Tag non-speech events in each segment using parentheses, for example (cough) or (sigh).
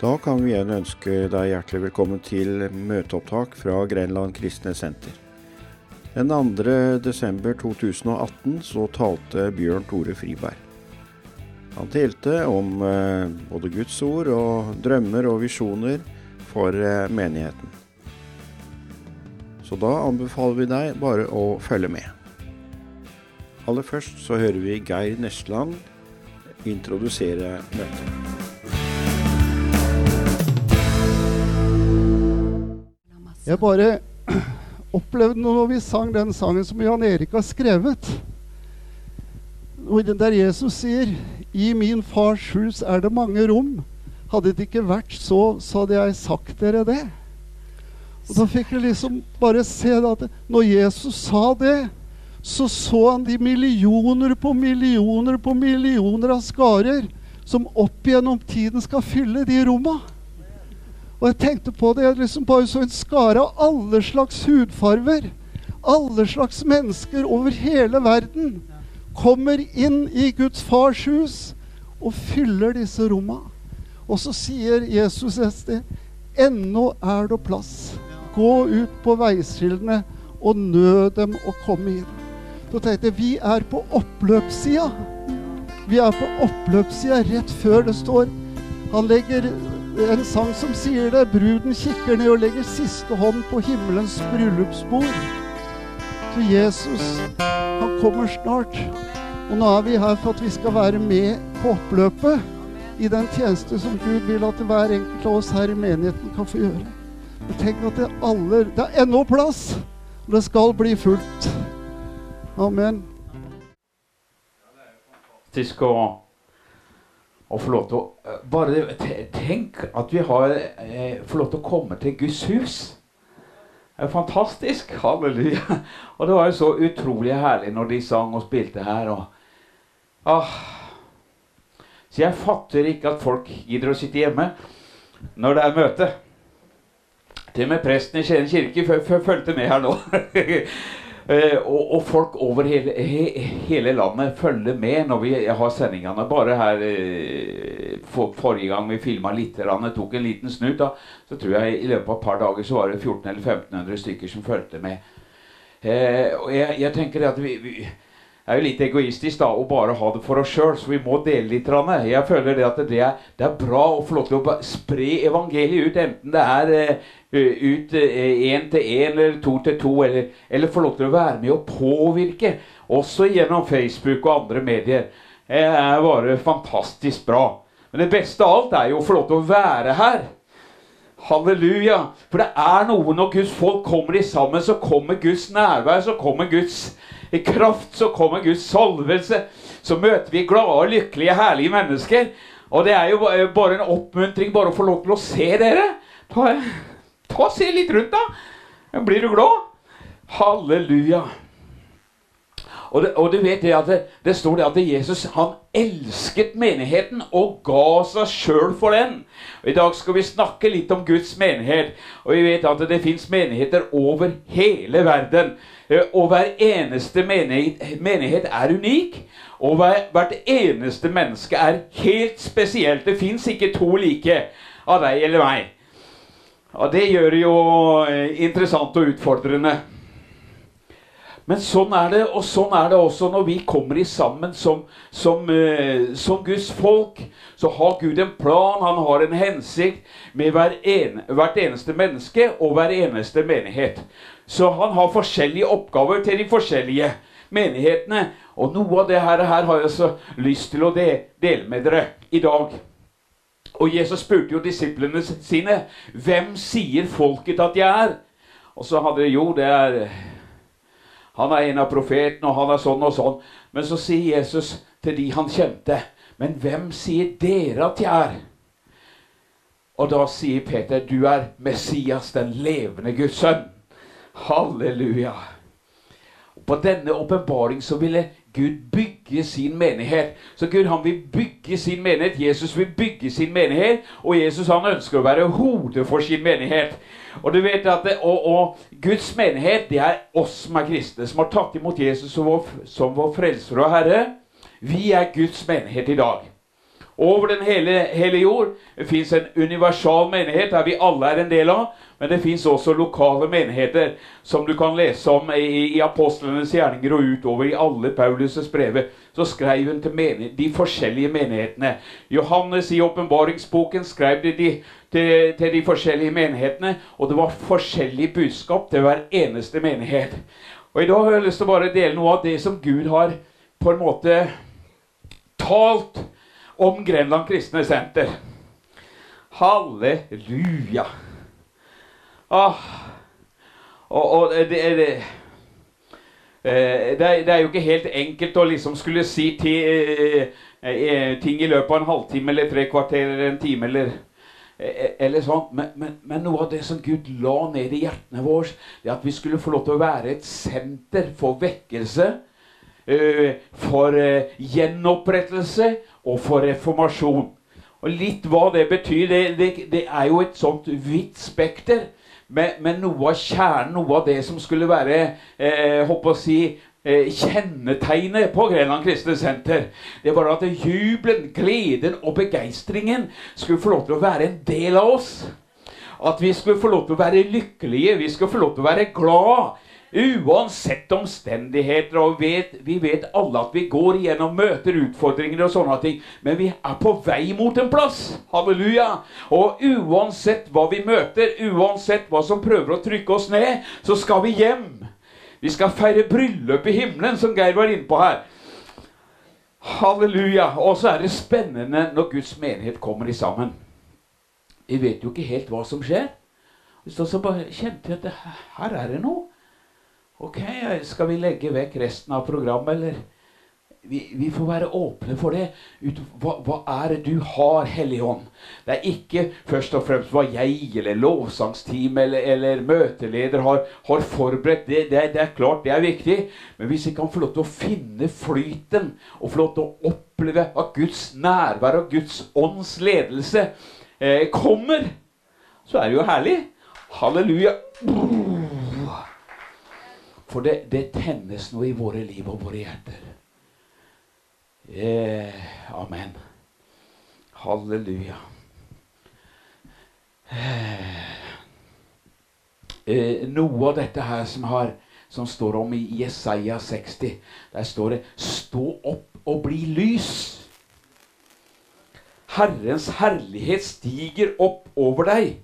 Da kan vi igjen ønske deg hjertelig velkommen til møteopptak fra Grenland kristne senter. Den 2. desember 2018 så talte Bjørn Tore Friberg. Han delte om eh, både Guds ord og drømmer og visjoner for eh, menigheten. Så da anbefaler vi deg bare å følge med. Aller først så hører vi Geir Nesland introdusere møtet. Jeg bare (clears throat) opplevde noe når vi sang den sangen som Jan Erik har skrevet. Der Jesus sier 'I min fars hus er det mange rom'. Hadde det ikke vært så, så hadde jeg sagt dere det. Og Da fikk jeg liksom bare se at når Jesus sa det, så så han de millioner på millioner på millioner av skarer som opp gjennom tiden skal fylle de romma. Og jeg tenkte på det, jeg liksom bare så en skare av alle slags hudfarver. Alle slags mennesker over hele verden kommer inn i Guds fars hus og fyller disse romma. Og så sier Jesus et sted Ennå er det plass. Gå ut på veiskillene og nød dem å komme inn. Så tenkte jeg vi er på oppløpssida. Vi er på oppløpssida rett før det står Han legger en sang som sier det. Bruden kikker ned og legger siste hånd på himmelens bryllupsbord. Så Jesus, han kommer snart. Og nå er vi her for at vi skal være med på oppløpet i den tjeneste som Gud vil at hver enkelt av oss her i menigheten kan få gjøre. Og tenk at det, alle, det er ennå plass, og det skal bli fullt. Amen. Fantastisk å, å få lov til å eh, Bare tenk at vi har eh, får lov til å komme til Guds hus. Det er fantastisk. Halleluja. (laughs) Og det var jo så utrolig herlig når de sang og spilte her. Og, ah. Så jeg fatter ikke at folk gidder å sitte hjemme når det er møte. Til og med presten i Skien kirke fulgte med her nå. (laughs) Eh, og, og, folk over hele, he, hele, landet følger med når vi har sendingene. Bare her eh, for, Forrige gang vi filma litt, tok en liten snutt, da, så tror jeg i løpet av et par dager så var det 1400 eller 1500 stykker som fulgte med. Eh, og jeg, jeg, tenker at vi, vi er jo litt egoistisk da, å bare ha det for oss sjøl, så vi må dele litt. Jeg føler det at det er, det er bra lov til å spre evangeliet ut, enten det er uh, ut én uh, til én eller to til to, eller, eller få lov til å være med og påvirke, også gjennom Facebook og andre medier. Det er bare fantastisk bra. Men det beste av alt er jo å få lov til å være her. Halleluja. For det er noe når Guds folk kommer de sammen, så kommer Guds nærvær, så kommer Guds i kraft så kommer Guds salvelse. Så møter vi glade, lykkelige, herlige mennesker. Og det er jo bare en oppmuntring bare å få lov til å se dere. Ta, ta Se litt rundt, da. Blir du glad? Halleluja. Og, det, og du vet det at det, det, står det at Jesus han elsket menigheten og ga seg sjøl for den. Og I dag skal vi snakke litt om Guds menighet. Og vi vet at det fins menigheter over hele verden. Eh, og hver eneste menighet, er unik. Og hvert eneste menneske er helt spesielt. Det fins ikke to like av deg eller meg. Og det gjør det jo eh, interessant og utfordrende. Men sånn er det, og sånn er det også når vi kommer i sammen som, som, uh, som, Guds folk. Så har Gud en plan, han har en hensikt med hver en, hvert eneste menneske og hver eneste menighet. Så han har forskjellige oppgaver til de forskjellige menighetene. Og noe av det her, her har jeg så lyst til å de, dele med dere i dag. Og Jesus spurte jo disiplene sine hvem sier folket at jeg er. Og så hadde de jo det er han er en av profetene, og han er sånn og sånn. Men så sier Jesus til de han kjente, men hvem sier dere at jeg er? Og da sier Peter, du er Messias, den levende Guds sønn. Halleluja. På denne åpenbaring så ville Gud bygger sin menighet. Så Gud han vil bygge sin menighet. Jesus vil bygge sin menighet. Og Jesus han ønsker å være hodet for sin menighet. Og du vet at det, og, og, Guds menighet det er oss som er kristne, som har tatt imot Jesus som vår, som vår frelser og herre. Vi er Guds menighet i dag. Over den hele, hele jord. Fins en universal menighet der vi alle er en del av. Men det fins også lokale menigheter som du kan lese om i, i apostlenes gjerninger og utover i alle Paulus' brever. Så skrev hun til menighet, de forskjellige menighetene. Johannes i åpenbaringsboken skrev de, de, til, til de forskjellige menighetene. Og det var forskjellig budskap til hver eneste menighet. Og I dag har jeg lyst til å bare dele noe av det som Gud har på en måte talt om Grenland kristne senter. Halleluja. Åh. Og, og det, det, det, det, er jo ikke helt enkelt å liksom skulle si ti, eh, ting i løpet av en halvtime eller tre kvarter eller en time eller, eller sånn. Men, men, men, noe av det som Gud la ned i hjertene våre, det er at vi skulle få lov til å være et senter for vekkelse. For gjenopprettelse og for reformasjon. Og litt hva det betyr, det, det, det er jo et sånt vidt spekter. Men, men, noe av kjernen, noe av det som skulle være eh, håper å si, eh, kjennetegnet på Grenland kristne senter, det var at jubelen, gleden og begeistringen skulle få lov til å være en del av oss. At vi skulle få lov til å være lykkelige, vi skulle få lov til å være glad Uansett omstendigheter, og vet, vi vet alle at vi går igjennom møter, utfordringer og sånne ting, men vi er på vei mot en plass. Halleluja. Og uansett hva vi møter, uansett hva som prøver å trykke oss ned, så skal vi hjem. Vi skal feire bryllup i himmelen, som Geir var inne på her. Halleluja. Og så er det spennende når Guds menighet kommer i sammen. Vi vet jo ikke helt hva som skjer. Så bare kjente jeg at her er det noe. Ok, skal vi legge vekk resten av programmet, eller? Vi, vi får være åpne for det. Hva, hva, er det du har, Helligånd? Det er ikke først og fremst hva jeg eller lovsangsteam eller, eller møteleder har, har forberedt. Det, det, det, er klart, det er viktig. Men hvis vi kan få lov til å finne flyten og få lov til å oppleve at Guds nærvær og Guds ånds ledelse eh, kommer, så er det jo herlig. Halleluja. For det, det, tennes noe i våre liv og våre hjerter. Eh, amen. Halleluja. Eh, eh noe av dette her som, har, som står om i Jesaja 60, der står det 'Stå opp og bli lys'. Herrens herlighet stiger opp over deg.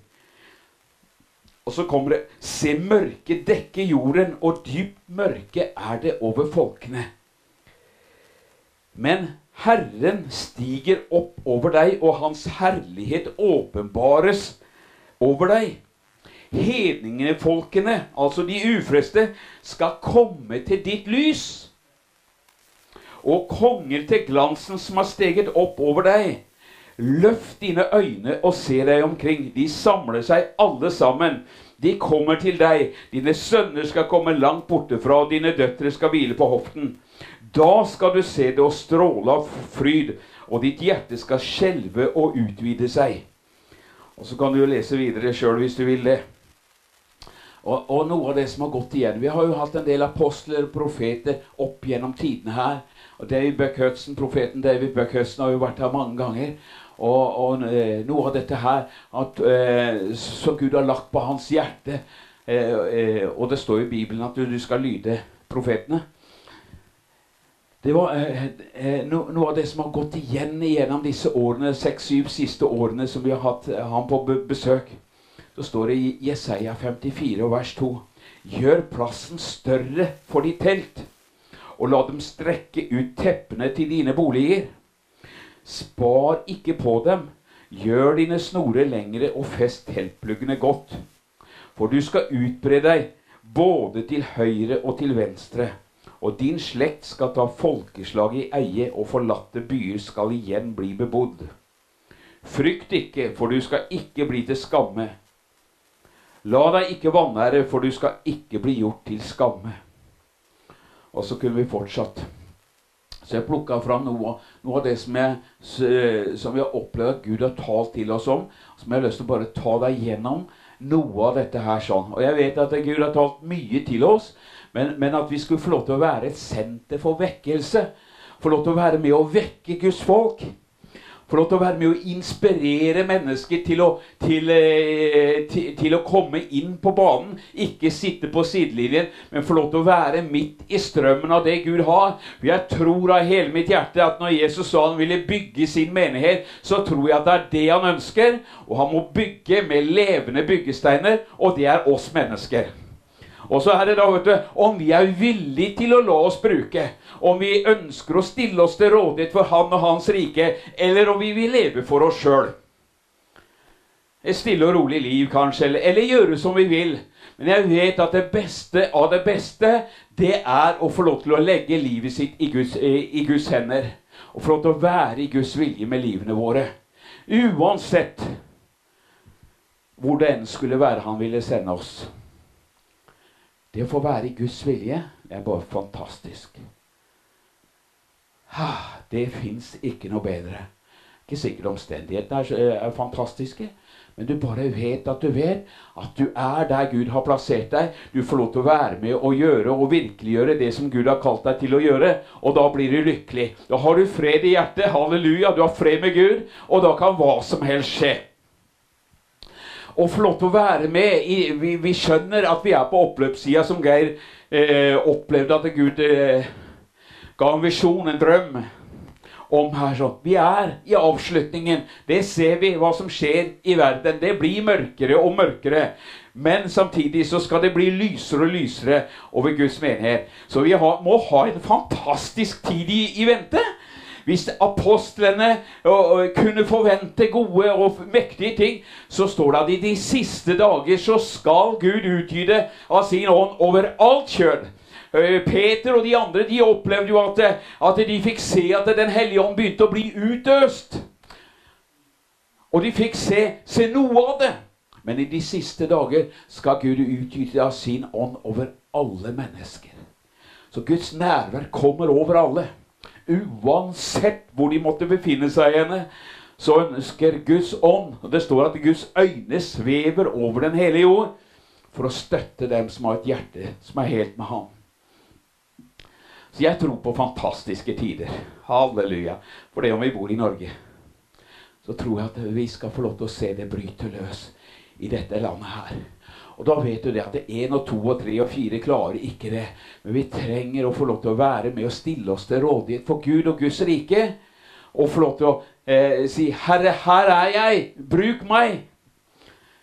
Og så kommer det Se mørket dekke jorden, og dypt mørke er det over folkene. Men Herren stiger opp over deg, og Hans herlighet åpenbares over deg. Hedningefolkene, altså de ufreste, skal komme til ditt lys. Og konger til glansen som har steget opp over deg. Løft dine øyne og se deg omkring. De samler seg alle sammen. De kommer til deg. Dine sønner skal komme langt borte fra, og dine døtre skal hvile på hoften. Da skal du se det og stråle av fryd, og ditt hjerte skal skjelve og utvide seg. Og Så kan du jo lese videre sjøl hvis du vil det. Og, og, noe av det som har gått igjen Vi har jo hatt en del apostler og profeter opp gjennom tidene her. Og David Buck Hudson, Profeten David Buck Hudson har jo vært her mange ganger. Og, og eh, noe av dette her at, eh, som Gud har lagt på hans hjerte eh, eh Og det står i Bibelen at du, du skal lyde profetene. Det var eh, eh, no, noe av det som har gått igjen gjennom disse årene, seks-syv siste årene som vi har hatt ham på besøk. Så står det i Jesaja 54 vers 2.: Gjør plassen større for ditt telt, og la dem strekke ut teppene til dine boliger. Spar ikke på dem. Gjør dine snorer lengre og fest teltpluggene godt. For du skal utbre deg både til høyre og til venstre. Og din slekt skal ta folkeslag i eie, og forlatte byer skal igjen bli bebodd. Frykt ikke, for du skal ikke bli til skamme. La deg ikke vanære, for du skal ikke bli gjort til skamme. Og så kunne vi fortsatt. Så jeg plukka fram noe, noe, av det som, jeg, som vi har opplevd at Gud har talt til oss om. Som jeg har lyst til å bare ta deg gjennom noe av dette her sånn. Og jeg vet at Gud har talt mye til oss, men, men at vi skulle få lov til å være et senter for vekkelse. Få lov til å være med å vekke Guds folk. Få lov til å være med å inspirere mennesker til å, til, eh, til, til å, komme inn på banen. Ikke sitte på sidelinjen, men få lov til å være midt i strømmen av det Gud har. For jeg tror av hele mitt hjerte at når Jesus sa han ville bygge sin menighet, så tror jeg at det er det han ønsker. Og han må bygge med levende byggesteiner, og det er oss mennesker. Og så er det da, vet du, om vi er villige til å la oss bruke om vi ønsker å stille oss til rådighet for Han og Hans rike, eller om vi vil leve for oss sjøl. Et stille og rolig liv, kanskje, eller, eller gjøre som vi vil. Men jeg vet at det beste av det beste, det er å få lov til å legge livet sitt i Guds, i Guds hender. Og få lov til å være i Guds vilje med livene våre. Uansett hvor det enn skulle være han ville sende oss. Det å få være i Guds vilje, er bare fantastisk. Det fins ikke noe bedre. Ikke sikkert omstendighetene er, er, fantastiske, men du bare vet at du vet at du er der Gud har plassert deg. Du får lov til å være med og gjøre og virkeliggjøre det som Gud har kalt deg til å gjøre. Og da blir du lykkelig. Da har du fred i hjertet. Halleluja. Du har fred med Gud. Og da kan hva som helst skje. Og til å være med i, vi, vi, skjønner at vi er på oppløpssida, som Geir eh, opplevde at Gud eh, ga en visjon, en drøm om her sånn. Vi er i avslutningen. Det ser vi, hva som skjer i verden. Det blir mørkere og mørkere. Men samtidig så skal det bli lysere og lysere over Guds menighet. Så vi har, må ha en fantastisk tid i, i vente. Hvis apostlene kunne forvente gode og mektige ting, så står det at i de siste dager så skal Gud utgyde av sin ånd over alt kjønn. Eh, Peter og de andre de opplevde jo at, at de fikk se at Den hellige ånd begynte å bli utøst. Og de fikk se, se noe av det. Men i de siste dager skal Gud utgyte av sin ånd over alle mennesker. Så Guds nærvær kommer over alle. Uansett hvor de måtte befinne seg henne, så ønsker Guds ånd og Det står at Guds øyne svever over den hele jord for å støtte dem som har et hjerte som er helt med ham. Så jeg tror på fantastiske tider. Halleluja. For det om vi bor i Norge, så tror jeg at vi skal få lov til å se det bryte løs i dette landet her. Og da vet du det at én og to og tre og fire klarer ikke det. Men vi trenger å få lov til å være med og stille oss til rådighet for Gud og Guds rike. Og få lov til å eh, si 'Herre, her er jeg. Bruk meg.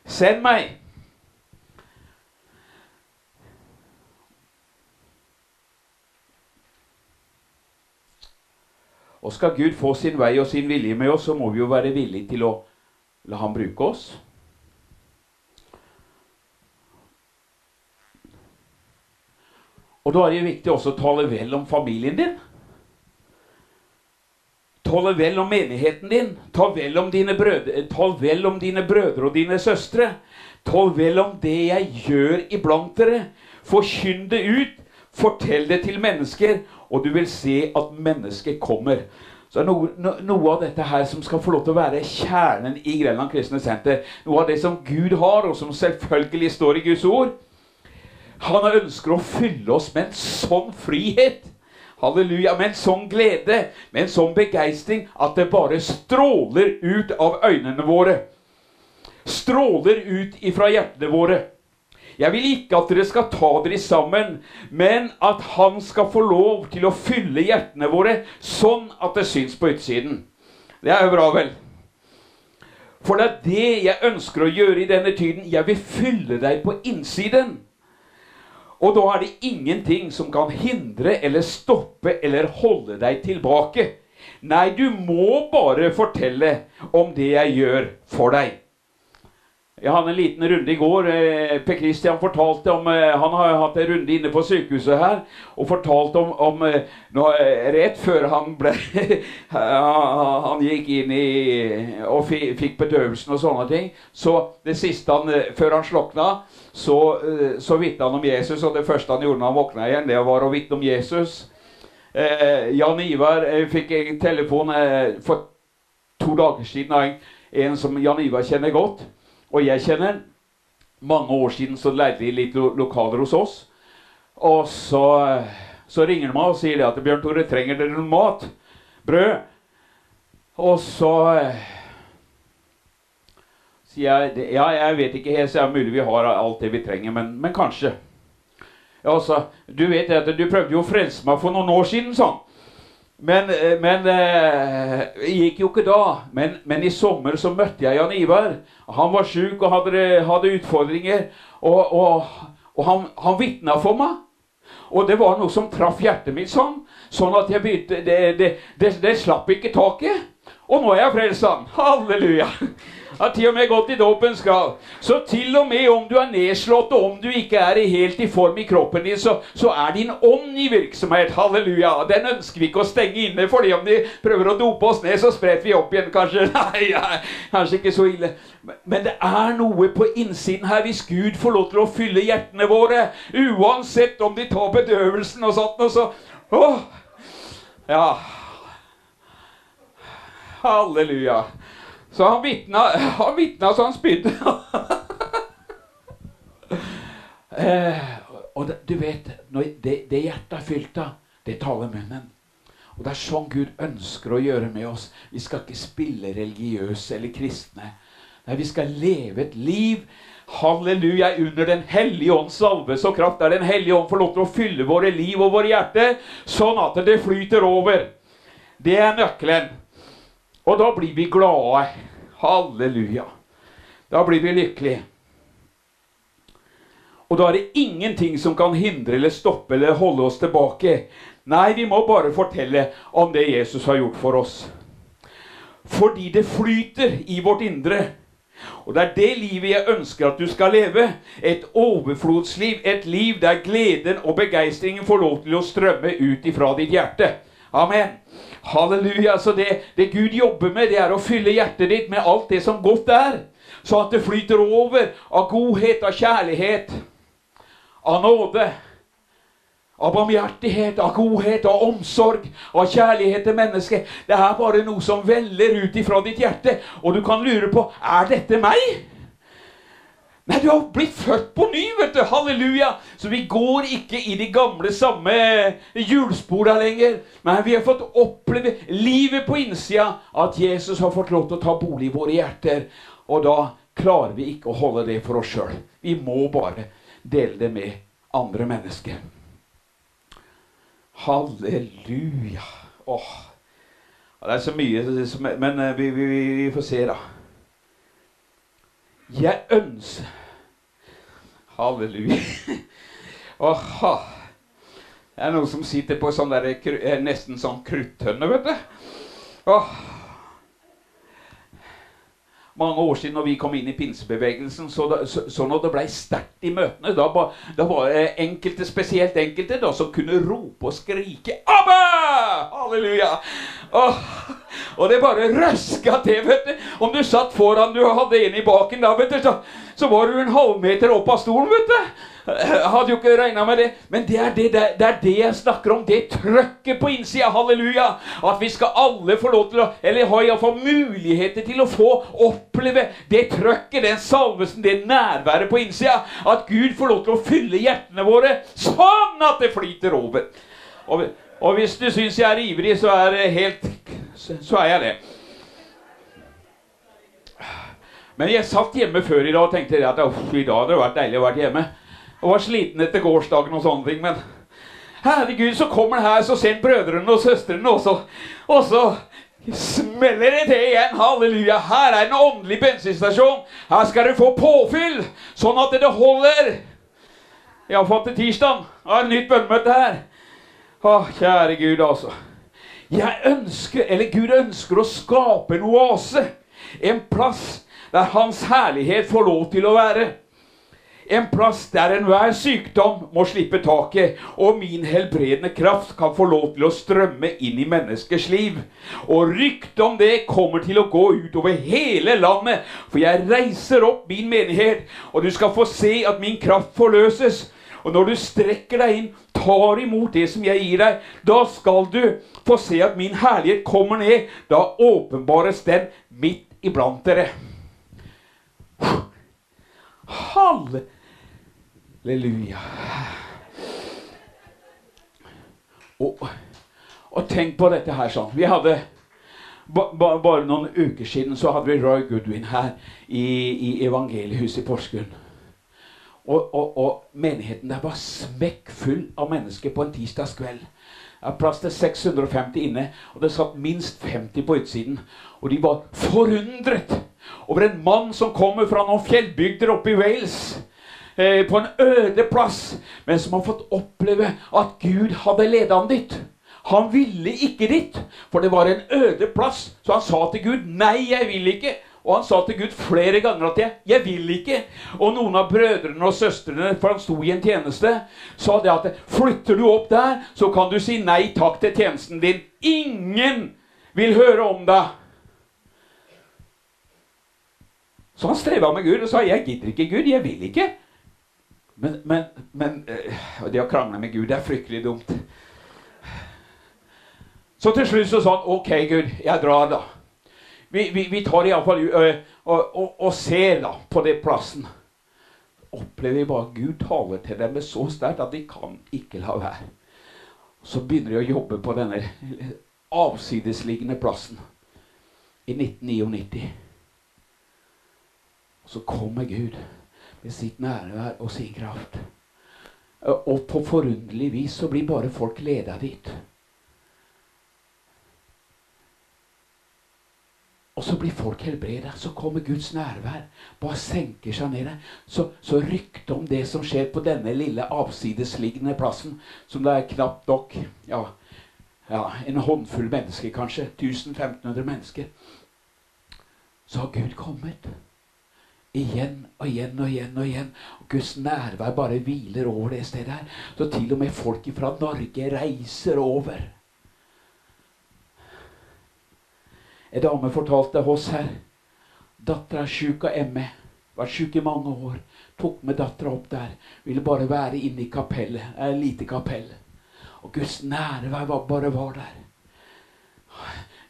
Send meg.' Og skal Gud få sin vei og sin vilje med oss, så må vi jo være villige til å la ham bruke oss. Og da er det viktig også å tale vel om familien din. Tale vel om menigheten din. Ta vel om dine brødre, tal vel om dine brødre og dine søstre. Tal vel om det jeg gjør iblant dere. Forkynn det ut. Fortell det til mennesker og du vil se at mennesket kommer. Så noe, no, noe, av dette her som skal få lov til å være kjernen i Grenland kristne senter, noe av det som Gud har, og som selvfølgelig står i Guds ord Han ønsker å fylle oss med en sånn frihet. Halleluja. Med en sånn glede, med en sånn begeistring, at det bare stråler ut av øynene våre. Stråler ut ifra hjertene våre. Jeg vil ikke at dere skal ta dere sammen, men at Han skal få lov til å fylle hjertene våre sånn at det syns på utsiden. Det er jo bra, vel? For det er det jeg ønsker å gjøre i denne tiden. Jeg vil fylle deg på innsiden. Og da er det ingenting som kan hindre eller stoppe eller holde deg tilbake. Nei, du må bare fortelle om det jeg gjør for deg. Jeg hadde en liten runde i går. Eh, per Christian fortalte om eh, Han har hatt en runde inne på sykehuset her og fortalte om, om eh, nå, Rett før han ble (laughs) Han gikk inn i og fikk bedøvelsen og sånne ting. Så det siste han Før han slokna, så, så vitna han om Jesus. Og det første han gjorde når han våkna igjen, det var å vitne om Jesus. Jan Ivar fikk en telefon for to dager siden av en som Jan Ivar kjenner godt. Og jeg kjenner Mange år siden så leide de litt lo lokaler hos oss. Og så, så ringer de meg og sier at 'Bjørn Tore, trenger dere noe mat?' Brød? Og så sier jeg Ja, jeg vet ikke helt, så det er mulig vi har alt det vi trenger, men, men kanskje. Ja, altså, du vet at du prøvde jo å frelse meg for noen år siden, sånn. Men, eh, men eh, det gikk jo ikke da. Men, men i sommer så møtte jeg Jan Ivar. Han var sjuk og hadde, hadde utfordringer. Og, og, og han, han vitna for meg. Og det var noe som traff hjertet mitt sånn. Sånn at jeg begynte Det, det, det, det slapp ikke taket. Og nå er jeg frelst. Halleluja. Har til og med gått i dåpens grav. Så til og med om du er nedslått, og om du ikke er helt i form i kroppen din, så, så er din ånd i virksomhet. Halleluja. Den ønsker vi ikke å stenge inne, fordi om de prøver å dope oss ned, så spretter vi opp igjen, kanskje. (laughs) Nei, ja, kanskje ikke så ille. Men det er noe på innsiden her hvis Gud får lov til å fylle hjertene våre. Uansett om de tar bedøvelsen og sånt, og så Åh. Ja. Halleluja. Så han vitna, (laughs) han vitna så han spydde. (laughs) eh, og det, du vet, det, det hjertet er fylt av, det taler munnen. Og det er sånn Gud ønsker å gjøre med oss. Vi skal ikke spille religiøse eller kristne. Nei, vi skal leve et liv Halleluja, under Den hellige ånds salves og kraft. Der Den hellige ånd får lov til å fylle våre liv og våre hjerter, sånn at det flyter over. Det er nøkkelen. Og da blir vi glade. Halleluja. Da blir vi lykkelige. Og da er det ingenting som kan hindre eller stoppe eller holde oss tilbake. Nei, vi må bare fortelle om det Jesus har gjort for oss. Fordi det flyter i vårt indre. Og det er det livet jeg ønsker at du skal leve. Et overflodsliv. Et liv der gleden og begeistringen får lov til å strømme ut ifra ditt hjerte. Amen. Halleluja. Så det, det Gud jobber med, det er å fylle hjertet ditt med alt det som godt er. Så at det flyter over av godhet, av kjærlighet, av nåde, av barmhjertighet, av godhet, av omsorg, av kjærlighet til mennesket. Det er bare noe som veller ut ifra ditt hjerte. Og du kan lure på er dette meg? Nei, du har blitt født på ny, vet du. Halleluja. Så vi går ikke i de gamle, samme hjulspora lenger. Men vi har fått oppleve livet på innsida. At Jesus har fått lov til å ta bolig i våre hjerter. Og da klarer vi ikke å holde det for oss sjøl. Vi må bare dele det med andre mennesker. Halleluja. Åh. Det er så mye Men eh, vi, vi, vi får se, da. Jeg ønsker Halleluja. Aha. Det er noen som sitter på sånn der, eh, nesten sånn kruttønne, vet du. Åh. Mange år siden når vi kom inn i pinsebevegelsen, så, da, så, så når det ble sterkt i møtene, da, ba, da var det enkelte, spesielt enkelte, da, som kunne rope og skrike 'Abba!' Halleluja! Åh, og det bare røska til, vet du. Om du satt foran, du hadde en i baken da, vet du, så, så var du en halvmeter opp av stolen, vet du. (laughs) Hadde jo ikke regna med det. Men det er det, det, det er det jeg snakker om. Det trøkket på innsida. Halleluja. At vi skal alle få lov til å Eller ha iallfall muligheter til å få oppleve det trøkket, den salvesen, det nærværet på innsida. At Gud får lov til å fylle hjertene våre sånn at det flyter over. Og, og hvis du syns jeg er ivrig, så er det helt så er jeg det. Men jeg satt hjemme før i dag og tenkte at i dag hadde det vært deilig å være hjemme. Jeg var sliten etter gårsdagen og sånne ting, men herregud, så kommer han her, så ser han brødrene og søstrene også. Og så smeller det til igjen. Halleluja. Her er en åndelig bensinstasjon. Her skal du få påfyll, sånn at det holder. Iallfall til tirsdag. Har nytt bønnemøte her. Å, kjære Gud, altså. Jeg ønsker, eller Gud ønsker å skape en oase. En plass der Hans herlighet får lov til å være. En plass der enhver sykdom må slippe taket, og min helbredende kraft kan få lov til å strømme inn i menneskers liv. Og ryktet om det kommer til å gå utover hele landet, for jeg reiser opp min menighet, og du skal få se at min kraft forløses. Og når du strekker deg inn, tar imot det som jeg gir deg, da skal du få se at min herlighet kommer ned. Da åpenbares den midt iblant dere. Halleluja. Og, og tenk på dette her sånn. Vi hadde ba, ba, bare noen uker siden så hadde vi Roy Goodwin her i, i Evangeliehuset i Porsgrunn. Og, og, og, menigheten der var smekkfull av mennesker på en tirsdagskveld. Det er plass til 650 inne, og det satt minst 50 på utsiden. Og de var forundret over en mann som kommer fra noen fjellbygder oppe i Wales. Eh, på en øde plass, men som har fått oppleve at Gud hadde ledet ham dit. Han ville ikke dit, for det var en øde plass. Så han sa til Gud, 'Nei, jeg vil ikke'. Og han sa til Gud flere ganger at jeg, 'jeg vil ikke'. Og noen av brødrene og søstrene, for han sto i en tjeneste, sa det at 'flytter du opp der, så kan du si nei takk til tjenesten din'. Ingen vil høre om deg. Så han streva med Gud og sa 'jeg gidder ikke, Gud. Jeg vil ikke'. Men, men, men øh, det å krangle med Gud det er fryktelig dumt. Så til slutt så sa han 'OK, Gud, jeg drar', da vi, vi, vi tar iallfall uh, og, og, og ser da på den plassen. Opplever vi bare Gud taler til dem så sterkt at de kan ikke la være. Så begynner de å jobbe på denne avsidesliggende plassen i 1999. Og så kommer Gud med sitt nærvær og sin kraft. Og på forunderlig vis så blir bare folk leda dit. Og så blir folk helbreda. Så kommer Guds nærvær. Bare senker seg ned. Så, så ryktet om det som skjer på denne lille avsidesliggende plassen, som det er knapt nok ja, ja, en håndfull mennesker, kanskje. 1500 mennesker. Så har Gud kommet. Igjen og igjen og igjen. og igjen. Og Guds nærvær bare hviler over det stedet her. Så til og med folk fra Norge reiser over. En dame fortalte oss her. Dattera er sjuk av ME. Vært sjuk i mange år. Tok med dattera opp der. Ville bare være inne i kapellet. Et lite kapell. Og Guds nærvær var, bare var der.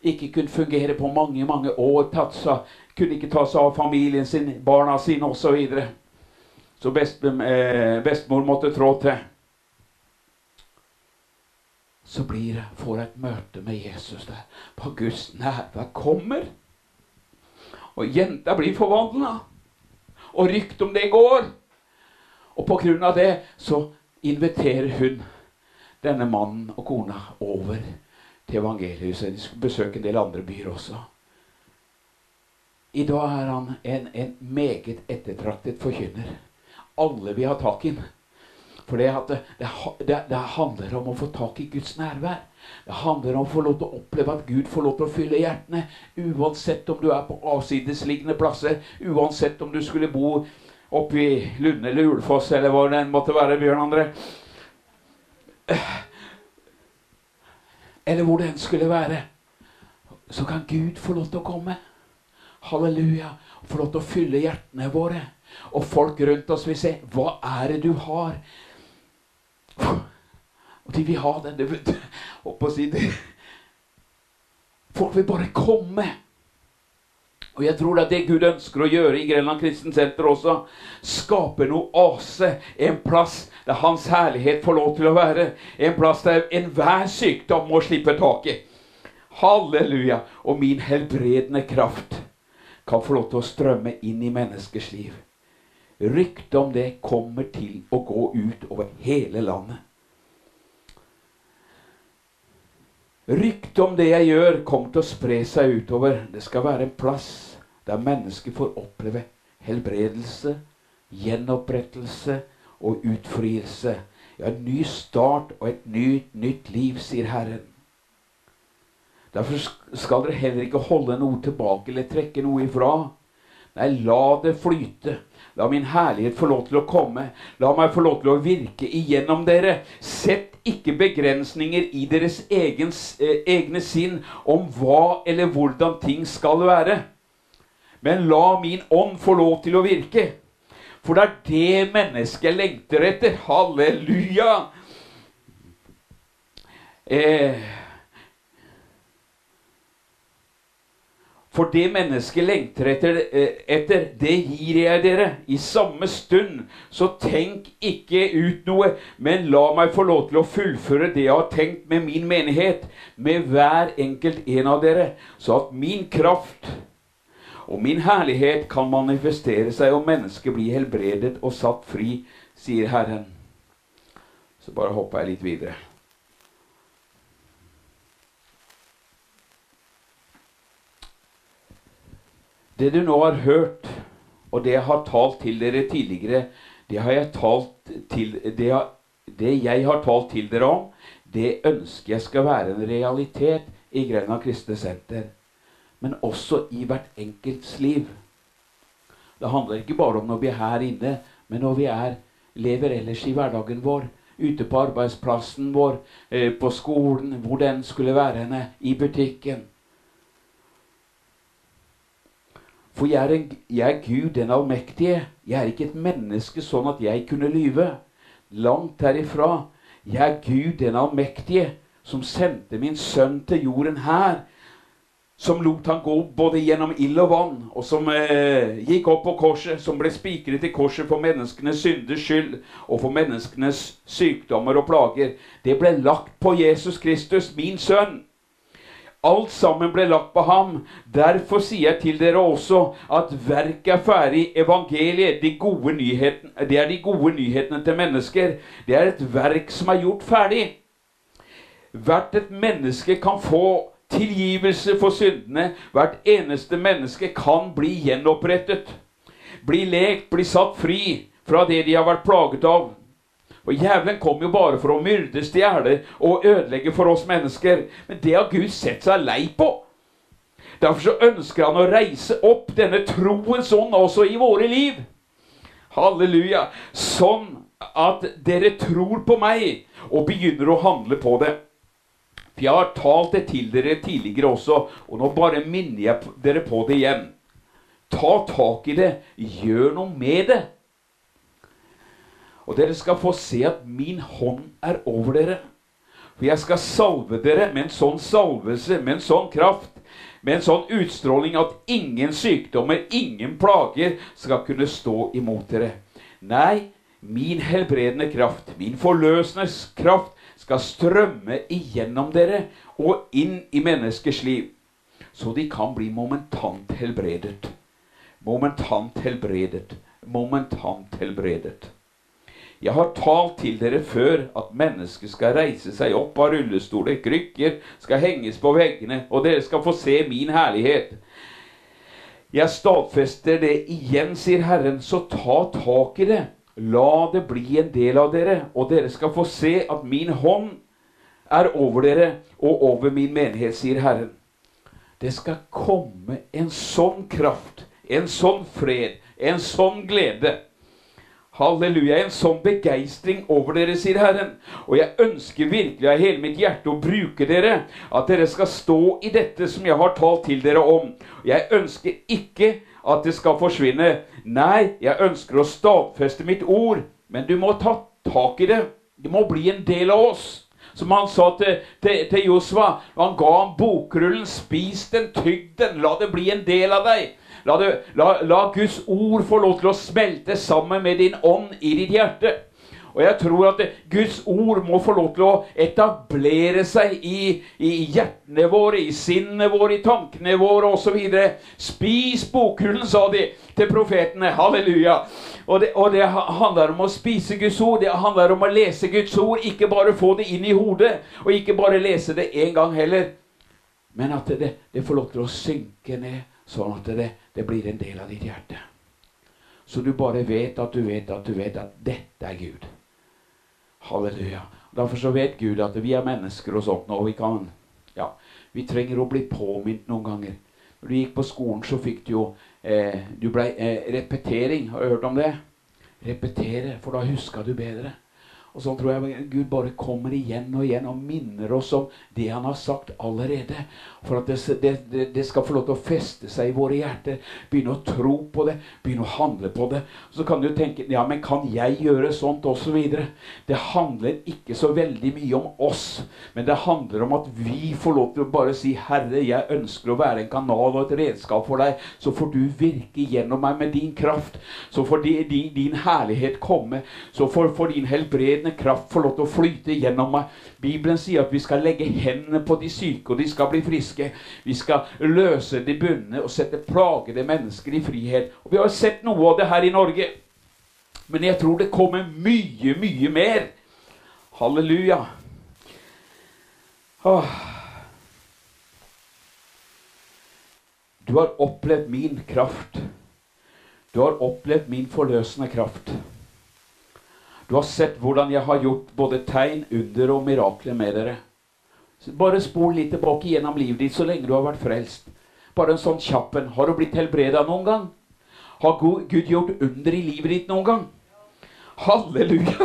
Ikke kunne fungere på mange, mange år. Tatt seg, kunne ikke ta seg av familien sin, barna sine osv. Så, videre. så best, eh, bestemor måtte trå til så blir det, får jeg et møte med Jesus der. På Guds nærvær kommer. Og jenta blir forvandla. Og ryktet om det går. Og på grunn av det så inviterer hun denne mannen og kona over til evangeliet. De skal besøke en del andre byer også. I dag er han en, en meget ettertraktet forkynner. Alle vil ha tak i ham. For det, det, det, det, handler om å få tak i Guds nærvær. Det handler om å få lov til å oppleve at Gud får lov til å fylle hjertene. Uansett om du er på avsidesliggende plasser, uansett om du skulle bo oppe i Lunde eller Ulfoss eller hvor det måtte være, Bjørn André. Eller hvor det enn skulle være. Så kan Gud få lov til å komme. Halleluja. Få lov til å fylle hjertene våre. Og folk rundt oss vil se hva er det du har og de vil ha den. Det, å si det. Folk vil bare komme. Og jeg tror det er det Gud ønsker å gjøre i Grenland Kristen Senter også. Skape noe ase. En plass der Hans herlighet får lov til å være. En plass der enhver sykdom må slippe taket. Halleluja. Og min helbredende kraft kan få lov til å strømme inn i menneskers liv. Ryktet om det kommer til å gå ut over hele landet. Ryktet om det jeg gjør, kommer til å spre seg utover. Det skal være en plass der mennesker får oppleve helbredelse, gjenopprettelse og utfrielse. Ja, en ny start og et nytt, nytt liv, sier Herren. Derfor skal dere heller ikke holde noe tilbake eller trekke noe ifra. Nei, la det flyte. La min herlighet få lov til å komme. La meg få lov til å virke igjennom dere. Sett ikke begrensninger i deres egen, eh, egne sinn om hva eller hvordan ting skal være. Men la min ånd få lov til å virke. For det er det mennesket lengter etter. Halleluja! Eh, For det mennesket lengter etter, eh, etter, det gir jeg dere. I samme stund. Så tenk ikke ut noe, men la meg få lov til å fullføre det jeg har tenkt med min menighet, med hver enkelt en av dere, så at min kraft og min herlighet kan manifestere seg, og mennesket blir helbredet og satt fri, sier Herren. Så bare hopper jeg litt videre. Det du nå har hørt, og det jeg har talt til dere tidligere, det, jeg til, det, har, det jeg har talt til dere om, det ønsker jeg skal være en realitet i Grena kristne senter. Men også i hvert enkelts liv. Det handler ikke bare om når vi er her inne, men når vi er, lever ellers i hverdagen vår. Ute på arbeidsplassen vår, eh, på skolen, hvor den skulle være henne, i butikken. For jeg er, en, jeg er, Gud den allmektige. Jeg er ikke et menneske sånn at jeg kunne lyve. Langt derifra. Jeg er Gud den allmektige, som sendte min sønn til jorden her. Som lot han gå både gjennom ild og vann, og som eh, gikk opp på korset, som ble spikret til korset for menneskenes synders skyld og for menneskenes sykdommer og plager. Det ble lagt på Jesus Kristus, min sønn. Alt sammen ble lagt på ham. Derfor sier jeg til dere også at verket er ferdig. Evangeliet, de gode nyheten, det er de gode nyhetene til mennesker. Det er et verk som er gjort ferdig. Hvert et menneske kan få tilgivelse for syndene. Hvert eneste menneske kan bli gjenopprettet. Bli lekt, bli satt fri fra det de har vært plaget av. Og Djevelen kom jo bare for å myrde, stjele og ødelegge for oss mennesker. Men det har Gud sett seg lei på. Derfor så ønsker han å reise opp denne troens ånd også i våre liv. Halleluja. Sånn at dere tror på meg og begynner å handle på det. For jeg har talt det til dere tidligere også, og nå bare minner jeg dere på det igjen. Ta tak i det. Gjør noe med det. Og dere skal få se at min hånd er over dere. For jeg skal salve dere med en sånn salvelse, med en sånn kraft, med en sånn utstråling at ingen sykdommer, ingen plager skal kunne stå imot dere. Nei, min helbredende kraft, min forløsende kraft, skal strømme igjennom dere og inn i menneskers liv, så de kan bli momentant helbredet. Momentant helbredet. Momentant helbredet. Jeg har talt til dere før at mennesket skal reise seg opp av rullestoler, krykker skal henges på veggene, og dere skal få se min herlighet. Jeg stadfester det igjen, sier Herren, så ta tak i det. La det bli en del av dere, og dere skal få se at min hånd er over dere og over min menighet, sier Herren. Det skal komme en sånn kraft, en sånn fred, en sånn glede Halleluja. En sånn begeistring over dere, sier Herren. Og jeg ønsker virkelig av hele mitt hjerte å bruke dere. At dere skal stå i dette som jeg har talt til dere om. Jeg ønsker ikke at det skal forsvinne. Nei, jeg ønsker å stadfeste mitt ord. Men du må ta tak i det. Det må bli en del av oss. Som han sa til, til, til Josva. Han ga ham bokrullen. Spis den, tygg den. La det bli en del av deg. La, det, la, la Guds ord få lov til å smelte sammen med din ånd i ditt hjerte. Og jeg tror at Guds ord må få lov til å etablere seg i, i hjertene våre, i sinnene våre, i tankene våre osv. Spis bokhullen, sa de til profetene. Halleluja. Og det, og det, handler om å spise Guds ord. Det handler om å lese Guds ord. Ikke bare få det inn i hodet, og ikke bare lese det én gang heller. Men at det, det får lov til å synke ned Sånn at det, det blir en del av ditt hjerte. Så du bare vet at du vet at du vet at dette er Gud. Halleluja. Derfor så vet Gud at vi er mennesker og sånt, og vi kan Ja, vi trenger å bli påminnet noen ganger. Når du gikk på skolen, så fikk du jo eh, Du blei eh, repetering. Har du hørt om det? Repetere, for da huska du bedre. Og så tror jeg Gud bare kommer igjen og igjen og minner oss om det han har sagt allerede. For at det, det, det, skal få lov til å feste seg i våre hjerter. Begynne å tro på det. Begynne å handle på det. Så kan du tenke ja, men kan jeg gjøre sånt osv.? Så det handler ikke så veldig mye om oss. Men det handler om at vi får lov til å bare si Herre, jeg ønsker å være en kanal og et redskap for deg. Så får du virke gjennom meg med din kraft. Så får din, din herlighet komme. Så får, din helbredende kraft få lov til å flyte gjennom meg. Bibelen sier at vi skal legge hendene på de syke, og de skal bli friske. Vi skal løse de bundne og sette plagede mennesker i frihet. Og Vi har sett noe av det her i Norge. Men jeg tror det kommer mye, mye mer. Halleluja. Åh. Du har opplevd min kraft. Du har opplevd min forløsende kraft. Du har sett hvordan jeg har gjort både tegn, under og mirakler med dere. Bare spol litt tilbake gjennom livet ditt så lenge du har vært frelst. Bare en sånn kjapp en. Har du blitt helbreda noen gang? Har Gud gjort under i livet ditt noen gang? Halleluja!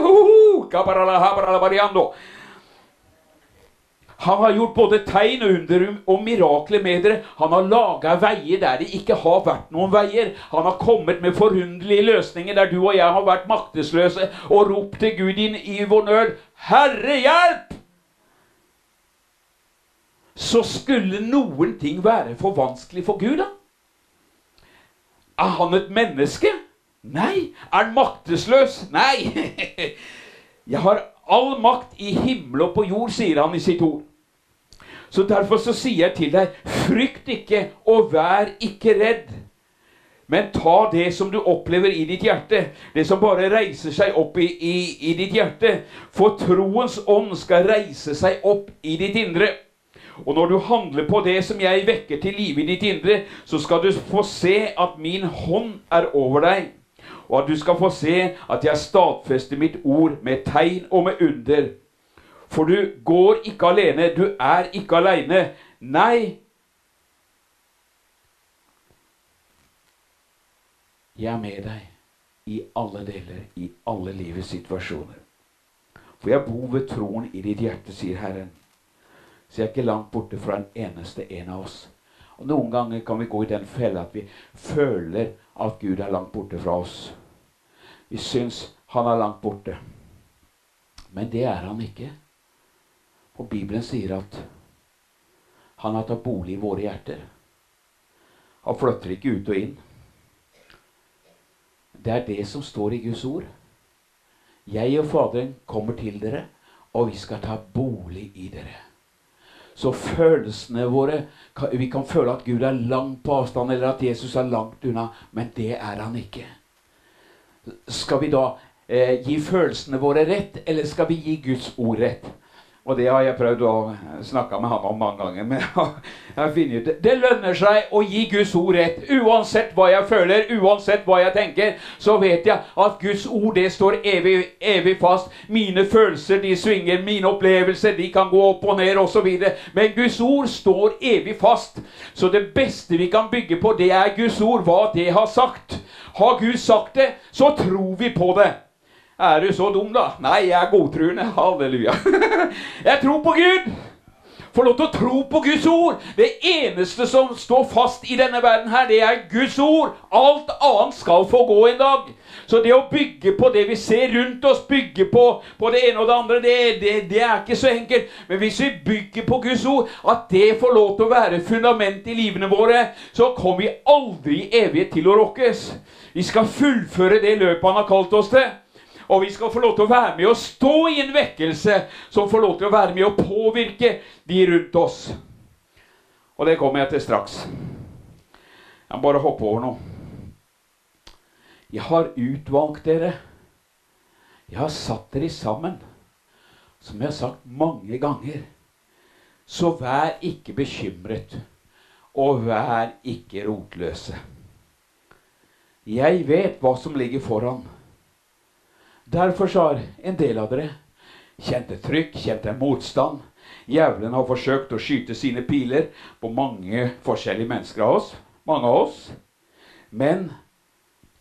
Han har gjort både tegn, og under og mirakler med dere. Han har laga veier der det ikke har vært noen veier. Han har kommet med forunderlige løsninger der du og jeg har vært maktesløse og ropt til Gud inn i vår nød. Herre, hjelp! Så skulle noen ting være for vanskelig for Gud, da? Er han et menneske? Nei. Er han maktesløs? Nei. (laughs) Jeg har all makt i himmel og på jord, sier han i sitt ord. Så derfor så sier jeg til deg, frykt ikke, og vær ikke redd. Men ta det som du opplever i ditt hjerte, det som bare reiser seg opp i, i, i ditt hjerte. For troens ånd skal reise seg opp i ditt indre. Og når du handler på det som jeg vekker til live i ditt indre, så skal du få se at min hånd er over deg. Og at du skal få se at jeg stadfester mitt ord med tegn og med under. For du går ikke alene. Du er ikke aleine. Nei. Jeg er med deg i alle deler, i alle livets situasjoner. For jeg bor ved troen i ditt hjerte, sier Herren. Så jeg er ikke langt borte fra en eneste en av oss. Og Noen ganger kan vi gå i den fella at vi føler at Gud er langt borte fra oss. Vi syns han er langt borte. Men det er han ikke. Og Bibelen sier at han har tatt bolig i våre hjerter. Han flytter ikke ut og inn. Det er det som står i Guds ord. Jeg og Faderen kommer til dere, og vi skal ta bolig i dere. Så følelsene våre Vi kan føle at Gud er langt på avstand, eller at Jesus er langt unna, men det er han ikke. Skal vi da eh, gi følelsene våre rett, eller skal vi gi Guds ord rett? Og det har jeg prøvd å snakke med han om mange ganger. Men (laughs) jeg har ut Det lønner seg å gi Guds ord rett. Uansett hva jeg føler, uansett hva jeg tenker, så vet jeg at Guds ord det står evig, evig fast. Mine følelser de svinger, mine opplevelser de kan gå opp og ned osv. Men Guds ord står evig fast. Så det beste vi kan bygge på, det er Guds ord, hva det har sagt. Har Gud sagt det, så tror vi på det. Er du så dum, da? Nei, jeg er godtruende. Halleluja. (laughs) jeg tror på Gud. Få lov til å tro på Guds ord. Det eneste som står fast i denne verden, her, det er Guds ord. Alt annet skal få gå en dag. Så det å bygge på det vi ser rundt oss, bygge på, på det ene og det andre, det, det, det, er ikke så enkelt. Men hvis vi bygger på Guds ord, at det får lov til å være fundament i livene våre, så kommer vi aldri i evighet til å rokkes. Vi skal fullføre det løpet han har kalt oss til. Og vi skal få lov til å være med og stå i en vekkelse som får lov til å være med og påvirke de rundt oss. Og det kommer jeg til straks. Jeg må bare hoppe over noe. Jeg har utvalgt dere. Jeg har satt dere sammen. Som jeg har sagt mange ganger. Så vær ikke bekymret, og vær ikke rotløse. Jeg vet hva som ligger foran. Derfor har en del av dere kjent et trykk, kjent en motstand. Djevelen har forsøkt å skyte sine piler på mange forskjellige mennesker av oss. Mange av oss. Men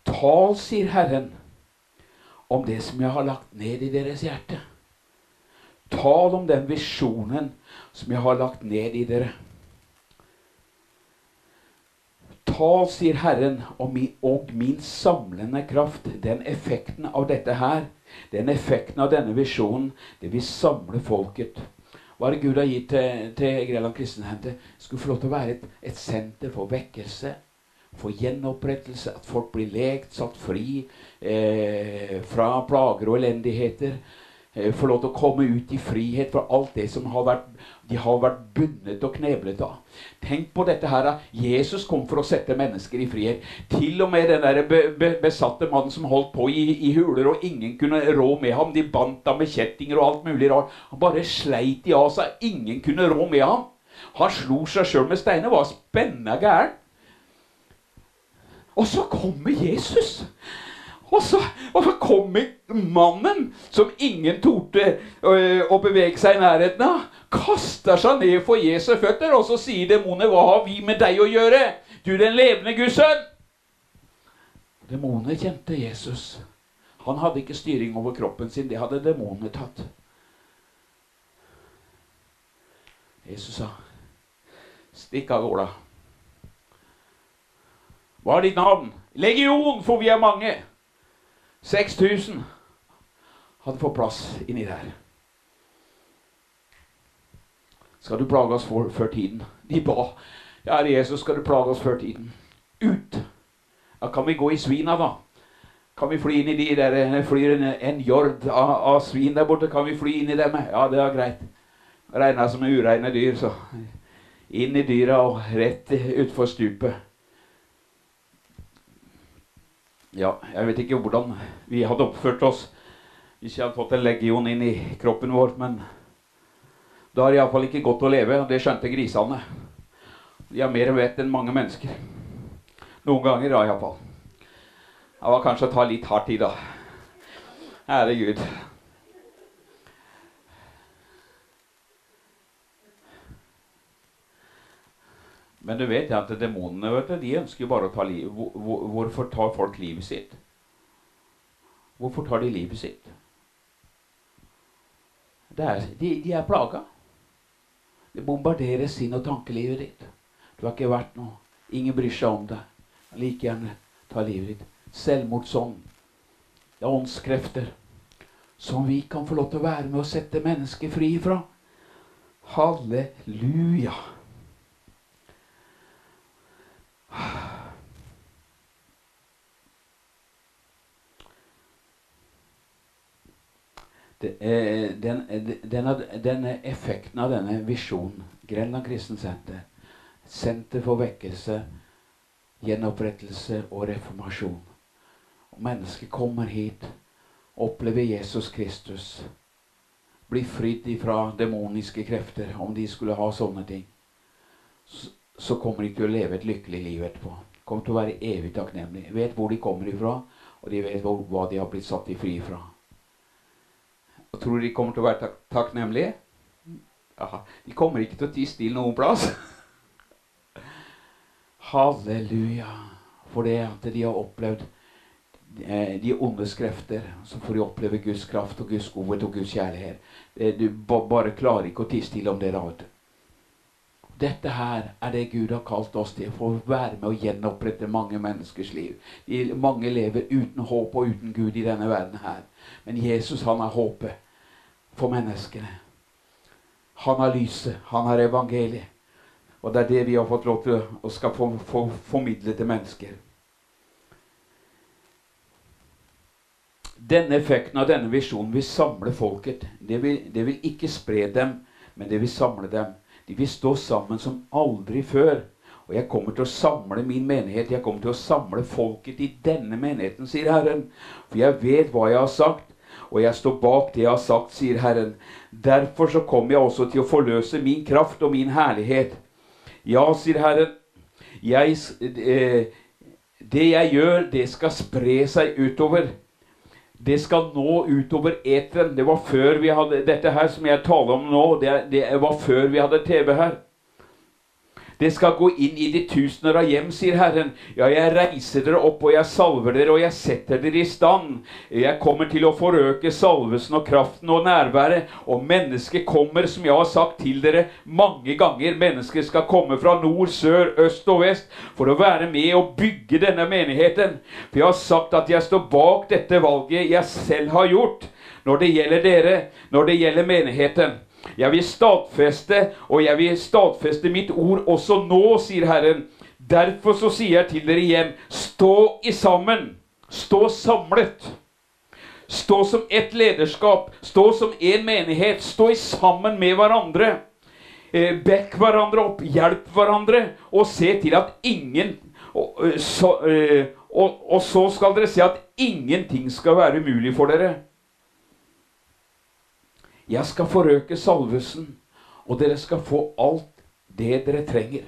tal, sier Herren, om det som jeg har lagt ned i deres hjerte. Tal om den visjonen som jeg har lagt ned i dere. Tal, sier Herren, og min, og min samlende kraft. Den effekten av dette her, den effekten av denne visjonen, det vil samle folket. Hva er det Gud har gitt til, til Greland kristenhendte? Skulle få lov til å være et, et senter for vekkelse, for gjenopprettelse. At folk blir lekt, satt fri eh, fra plager og elendigheter. Eh, få lov til å komme ut i frihet fra alt det som har vært, de har vært bundet og kneblet av. Tenk på dette her. Jesus kom for å sette mennesker i frihet. Til og med den der be, be, besatte mannen som holdt på i, i, huler, og ingen kunne rå med ham. De bandt ham med kjettinger og alt mulig rart. Han bare sleit de av seg. Ingen kunne rå med ham. Han slo seg sjøl med steiner. Var spennende gæren. Og så kommer Jesus. Og så, og så kommer mannen, som ingen torde øh, å bevege seg i nærheten av, kaster seg ned for Jesu føtter, og så sier demonet, 'Hva har vi med deg å gjøre, du den levende Guds sønn?' Demonet kjente Jesus. Han hadde ikke styring over kroppen sin. Det hadde demonet tatt. Jesus sa, 'Stikk av gårde'. Hva er ditt navn? Legion, for vi er mange. 6000 hadde fått plass inni der. Skal du plage oss for, før tiden? De ba. Kjære Jesus, skal du plage oss før tiden? Ut! Ja, kan vi gå i svina, da? Kan vi fly inn i de der Det flyr en, en jord av, av, svin der borte. Kan vi fly inn i dem? Ja, det er greit. Regna som ureine dyr, så inn i dyra og rett utfor stupet. Ja, jeg vet ikke hvordan vi hadde oppført oss hvis jeg hadde fått en legion inn i kroppen vår, men da har det iallfall ikke godt å leve, og det skjønte grisene. De har mer vett enn mange mennesker. Noen ganger, da, iallfall. Det var kanskje å ta litt hardt i, da. Ære Gud. Men du vet at demonene vet du, de ønsker jo bare å ta livet. Hvorfor tar folk livet sitt? Hvorfor tar de livet sitt? Er, de, de, er plaga. Det bombarderer sinn- og tankelivet ditt. Du har ikke vært noe. Ingen bryr seg om det. Like gjerne ta livet ditt. Selvmordsånd. Det er åndskrefter som vi kan få lov til å være med og sette mennesket fri fra. Halleluja. Den, denne, denne, effekten av denne visjonen, Grenland Kristen Senter, senter for vekkelse, gjenopprettelse og reformasjon. Mennesket kommer hit, opplever Jesus Kristus, blir fridd ifra demoniske krefter, om de skulle ha sånne ting. Så, så kommer de til å leve et lykkelig liv etterpå. Kommer til å være evig takknemlige. Vet hvor de kommer ifra, og de vet hva de har blitt satt i fri fra. Og tror de kommer til å være tak takknemlige? Aha. De kommer ikke til å tie stille noen plass. (laughs) Halleluja. For det at de har opplevd eh, de ondes krefter, så får de oppleve Guds kraft og Guds godhet og Guds kjærlighet. Du bare klarer ikke å tie stille om det. da. Dette her er det Gud har kalt oss til for å være med å gjenopprette mange menneskers liv. Mange lever uten håp og uten Gud i denne verden her. Men Jesus han er håpet for menneskene. Han er lyset, han er evangeliet. Og det er det vi har fått lov til å skal få, få, formidle til mennesker. Denne effekten av denne visjonen vil samle folket. Det vil, det vil ikke spre dem, men det vil samle dem. De vil stå sammen som aldri før. Og jeg kommer til å samle min menighet. Jeg kommer til å samle folket i denne menigheten, sier Herren. For jeg vet hva jeg har sagt, og jeg står bak det jeg har sagt, sier Herren. Derfor så kommer jeg også til å forløse min kraft og min herlighet. Ja, sier Herren. Jeg, eh, det jeg gjør, det skal spre seg utover. Det skal nå utover eteren. Det var før vi hadde Dette her som jeg taler om nå, det, det var før vi hadde TV her. Det skal gå inn i de tusener av hjem, sier Herren. Ja, jeg reiser dere opp, og jeg salver dere, og jeg setter dere i stand. Jeg kommer til å forøke salvesen og kraften og nærværet. Og mennesket kommer, som jeg har sagt til dere mange ganger. Mennesket skal komme fra nord, sør, øst og vest for å være med og bygge denne menigheten. For jeg har sagt at jeg står bak dette valget jeg selv har gjort når det gjelder dere, når det gjelder menigheten. Jeg vil stadfeste, og jeg vil stadfeste mitt ord også nå, sier Herren. Derfor så sier jeg til dere igjen, stå i sammen. Stå samlet. Stå som ett lederskap. Stå som én menighet. Stå i sammen med hverandre. Eh, bekk hverandre opp, hjelp hverandre, og se til at ingen eh, så, eh, og så skal dere se at ingenting skal være umulig for dere. Jeg skal forøke Salvesen, og dere skal få alt det dere trenger.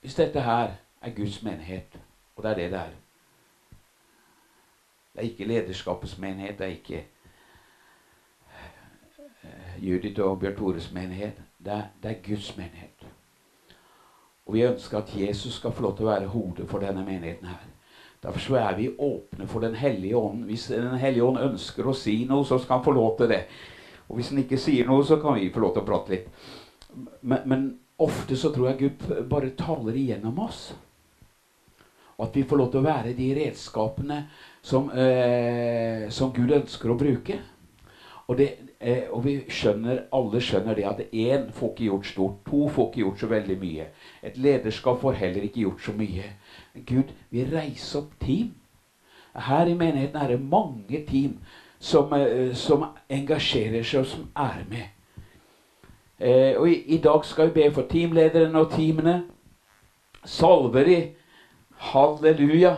Hvis dette her er Guds menighet, og det er det det er Det er ikke lederskapets menighet, det er ikke eh, Judith og Bjørn Tores menighet. Det er, det er Guds menighet. Og vi ønsker at Jesus skal få lov til å være hodet for denne menigheten her. Derfor så er vi åpne for Den hellige ånd. Hvis Den hellige ånd ønsker å si noe, så skal han få lov til det. Og hvis han ikke sier noe, så kan vi få lov til å prate litt. Men, men ofte så tror jeg Gud bare taler igjennom oss. Og at vi får lov til å være de redskapene som, eh, som Gud ønsker å bruke. Og, det, eh, og, vi skjønner, alle skjønner det at én får ikke gjort stort. To får ikke gjort så veldig mye. Et lederskap får heller ikke gjort så mye. Gud vil reise opp team. Her i menigheten er det mange team som, eh, som engasjerer seg, og som er med. Eh, og i, i, dag skal vi be for teamlederen og teamene. Salver de. Halleluja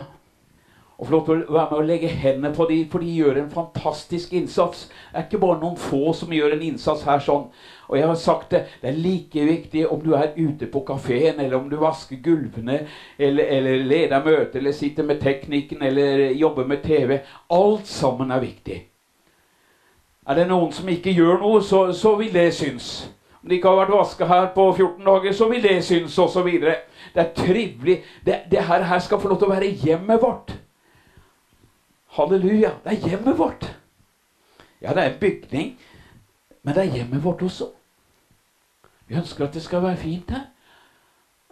og flott å være med og legge hendene på dem, for de gjør en fantastisk innsats. Det er ikke bare noen få som gjør en innsats her sånn. Og jeg har sagt det, det er like viktig om du er ute på kafeen, eller om du vasker gulvene, eller, eller leder møte, eller sitter med teknikken, eller jobber med TV. Alt sammen er viktig. Er det noen som ikke gjør noe, så, så vil det synes. Om det ikke har vært vaska her på 14 dager, så vil det synes, osv. Det er trivelig. Det, det her, her skal få lov til å være hjemmet vårt. Halleluja. Det er hjemmet vårt. Ja, det er en bygning, men det er hjemmet vårt også. Vi ønsker at det skal være fint her.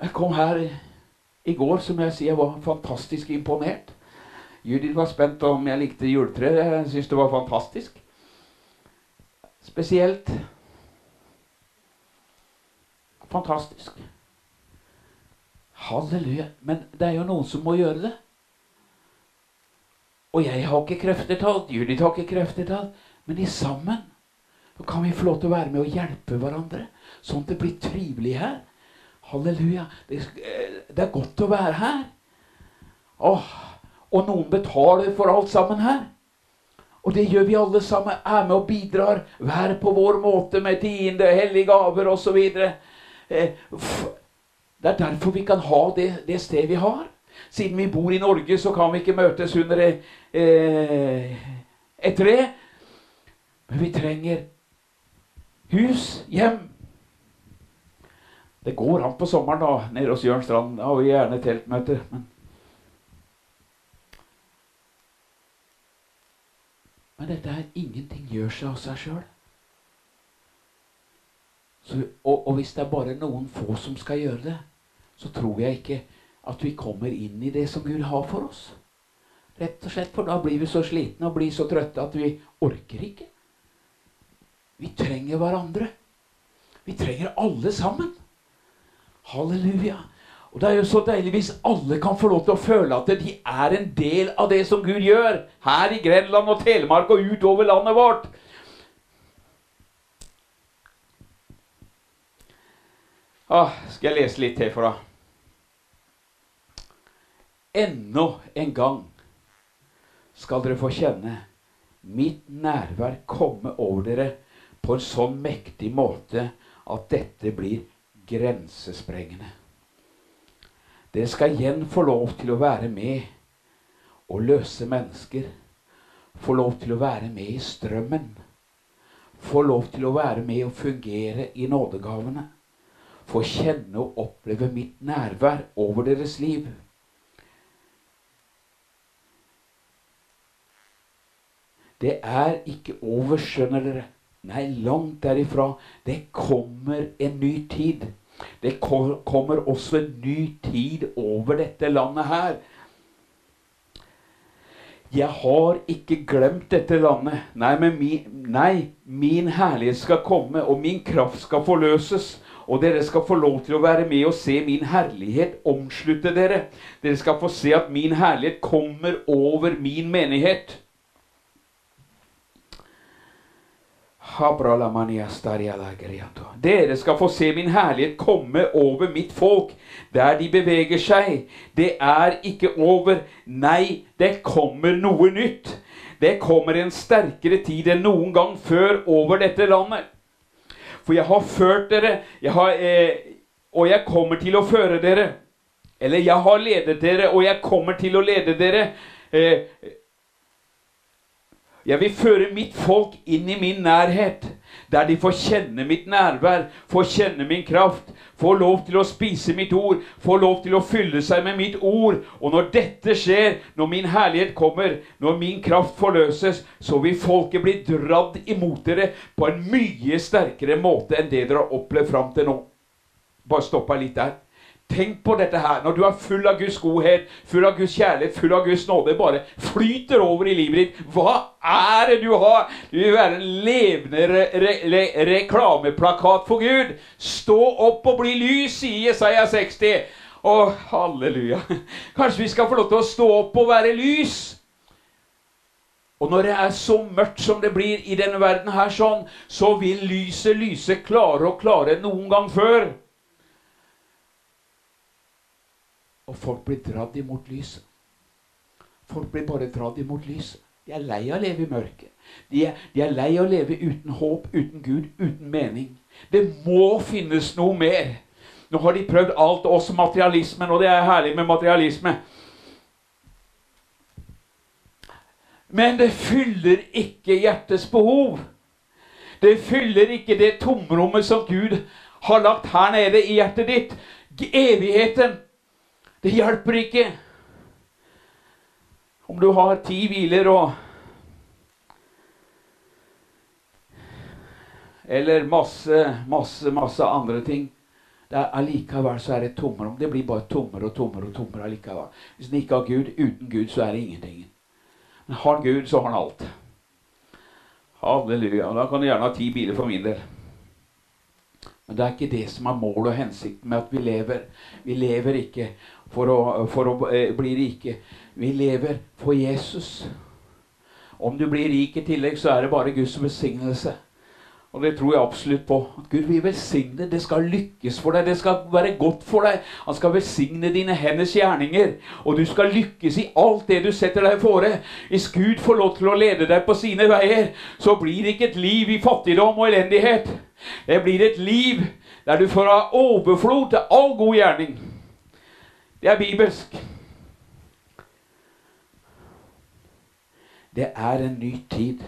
Jeg kom her i, går, som jeg sier, jeg var fantastisk imponert. Judith var spent om jeg likte juletreet. Jeg syntes det var fantastisk. Spesielt fantastisk. Halleluja. Men det er jo noen som må gjøre det. Og jeg har ikke krefter til alt. Judith har ikke krefter til alt. Men i sammen så kan vi få lov til å være med og hjelpe hverandre, sånn at det blir trivelig her. Halleluja. Det, det er godt å være her. Åh, og noen betaler for alt sammen her. Og det gjør vi alle sammen. Er med og bidrar. Hver på vår måte med tiende, hellige gaver osv. Eh, det er derfor vi kan ha det, det stedet vi har. Siden vi bor i Norge, så kan vi ikke møtes under eh, et tre. Men vi trenger hus, hjem. Det går an på sommeren, da, nede hos Jørn Strand. Da har vi gjerne teltmøter. Men, men dette her, ingenting gjør seg av seg sjøl. Og, og hvis det er bare noen få som skal gjøre det, så tror jeg ikke at vi kommer inn i det som Gud har for oss. Rett og slett, For da blir vi så slitne og blir så trøtte at vi orker ikke. Vi trenger hverandre. Vi trenger alle sammen. Halleluja. Og Det er jo så deilig hvis alle kan få lov til å føle at de er en del av det som Gud gjør. Her i Grenland og Telemark og utover landet vårt. Ah, skal jeg lese litt til for deg? Enda en gang skal dere få kjenne mitt nærvær komme over dere på en sånn mektig måte at dette blir grensesprengende. Dere skal igjen få lov til å være med og løse mennesker. Få lov til å være med i strømmen. få lov til å være med og fungere i nådegavene. Få kjenne og oppleve mitt nærvær over deres liv. Det er ikke over, skjønner dere. Nei, langt derifra. Det kommer en ny tid. Det kommer også en ny tid over dette landet her. Jeg har ikke glemt dette landet. Nei, min, nei, min herlighet skal komme, og min kraft skal forløses. Og dere skal få lov til å være med og se min herlighet omslutte dere. Dere skal få se at min herlighet kommer over min menighet. Dere skal få se min herlighet komme over mitt folk, der de beveger seg. Det er ikke over. Nei, det kommer noe nytt. Det kommer en sterkere tid enn noen gang før over dette landet. For jeg har ført dere, jeg har, eh, og jeg kommer til å føre dere. Eller jeg har ledet dere, og jeg kommer til å lede dere. Eh, jeg vil føre mitt folk inn i min nærhet, der de får kjenne mitt nærvær, får kjenne min kraft, får lov til å spise mitt ord, får lov til å fylle seg med mitt ord. Og når dette skjer, når min herlighet kommer, når min kraft forløses, så vil folket bli dradd imot dere på en mye sterkere måte enn det dere har opplevd fram til nå. Bare stoppa litt der. Tenk på dette her. Når du er full av Guds godhet, full av Guds kjærlighet, full av Guds nåde, bare flyter over i livet ditt. Hva er det du har? Du vil være en levende re re re reklameplakat for Gud. Stå opp og bli lys, sier Jesaja 60. Å, halleluja. Kanskje vi skal få lov til å stå opp og være lys? Og når det er så mørkt som det blir i denne verden her sånn, så vil lyset lyse klarere og klarere enn noen gang før. Og folk blir dratt imot lyset. Folk blir bare dratt imot lyset. De er lei av å leve i mørket. De er, de er lei av å leve uten håp, uten Gud, uten mening. Det må finnes noe mer. Nå har de prøvd alt, også materialismen, og det er herlig med materialisme. Men det fyller ikke hjertets behov. Det fyller ikke det tomrommet som Gud har lagt her nede i hjertet ditt. Evigheten det hjelper ikke om du har ti hviler og Eller masse, masse, masse andre ting. Det er, allikevel så er det et tomrom. Det blir bare tommere og tommere og tommere allikevel. Hvis en ikke har Gud, uten Gud så er det ingenting. Men har Gud, så har han alt. Halleluja. Da kan du gjerne ha ti biler for min del. Men det er ikke det som er målet og hensikten med at vi lever. Vi lever ikke for å, for å eh, bli rike. Vi lever for Jesus. Om du blir rik i tillegg, så er det bare Guds besignelse. Og det tror jeg absolutt på. At Gud vil velsigne. Det skal lykkes for deg. Det skal være godt for deg. Han skal velsigne dine henders gjerninger. Og du skal lykkes i alt det du setter deg fore. Hvis Gud får lov til å lede deg på sine veier, så blir det ikke et liv i fattigdom og elendighet. Det blir et liv der du får ha overflod til all god gjerning. Det er bibelsk. Det er en ny tid.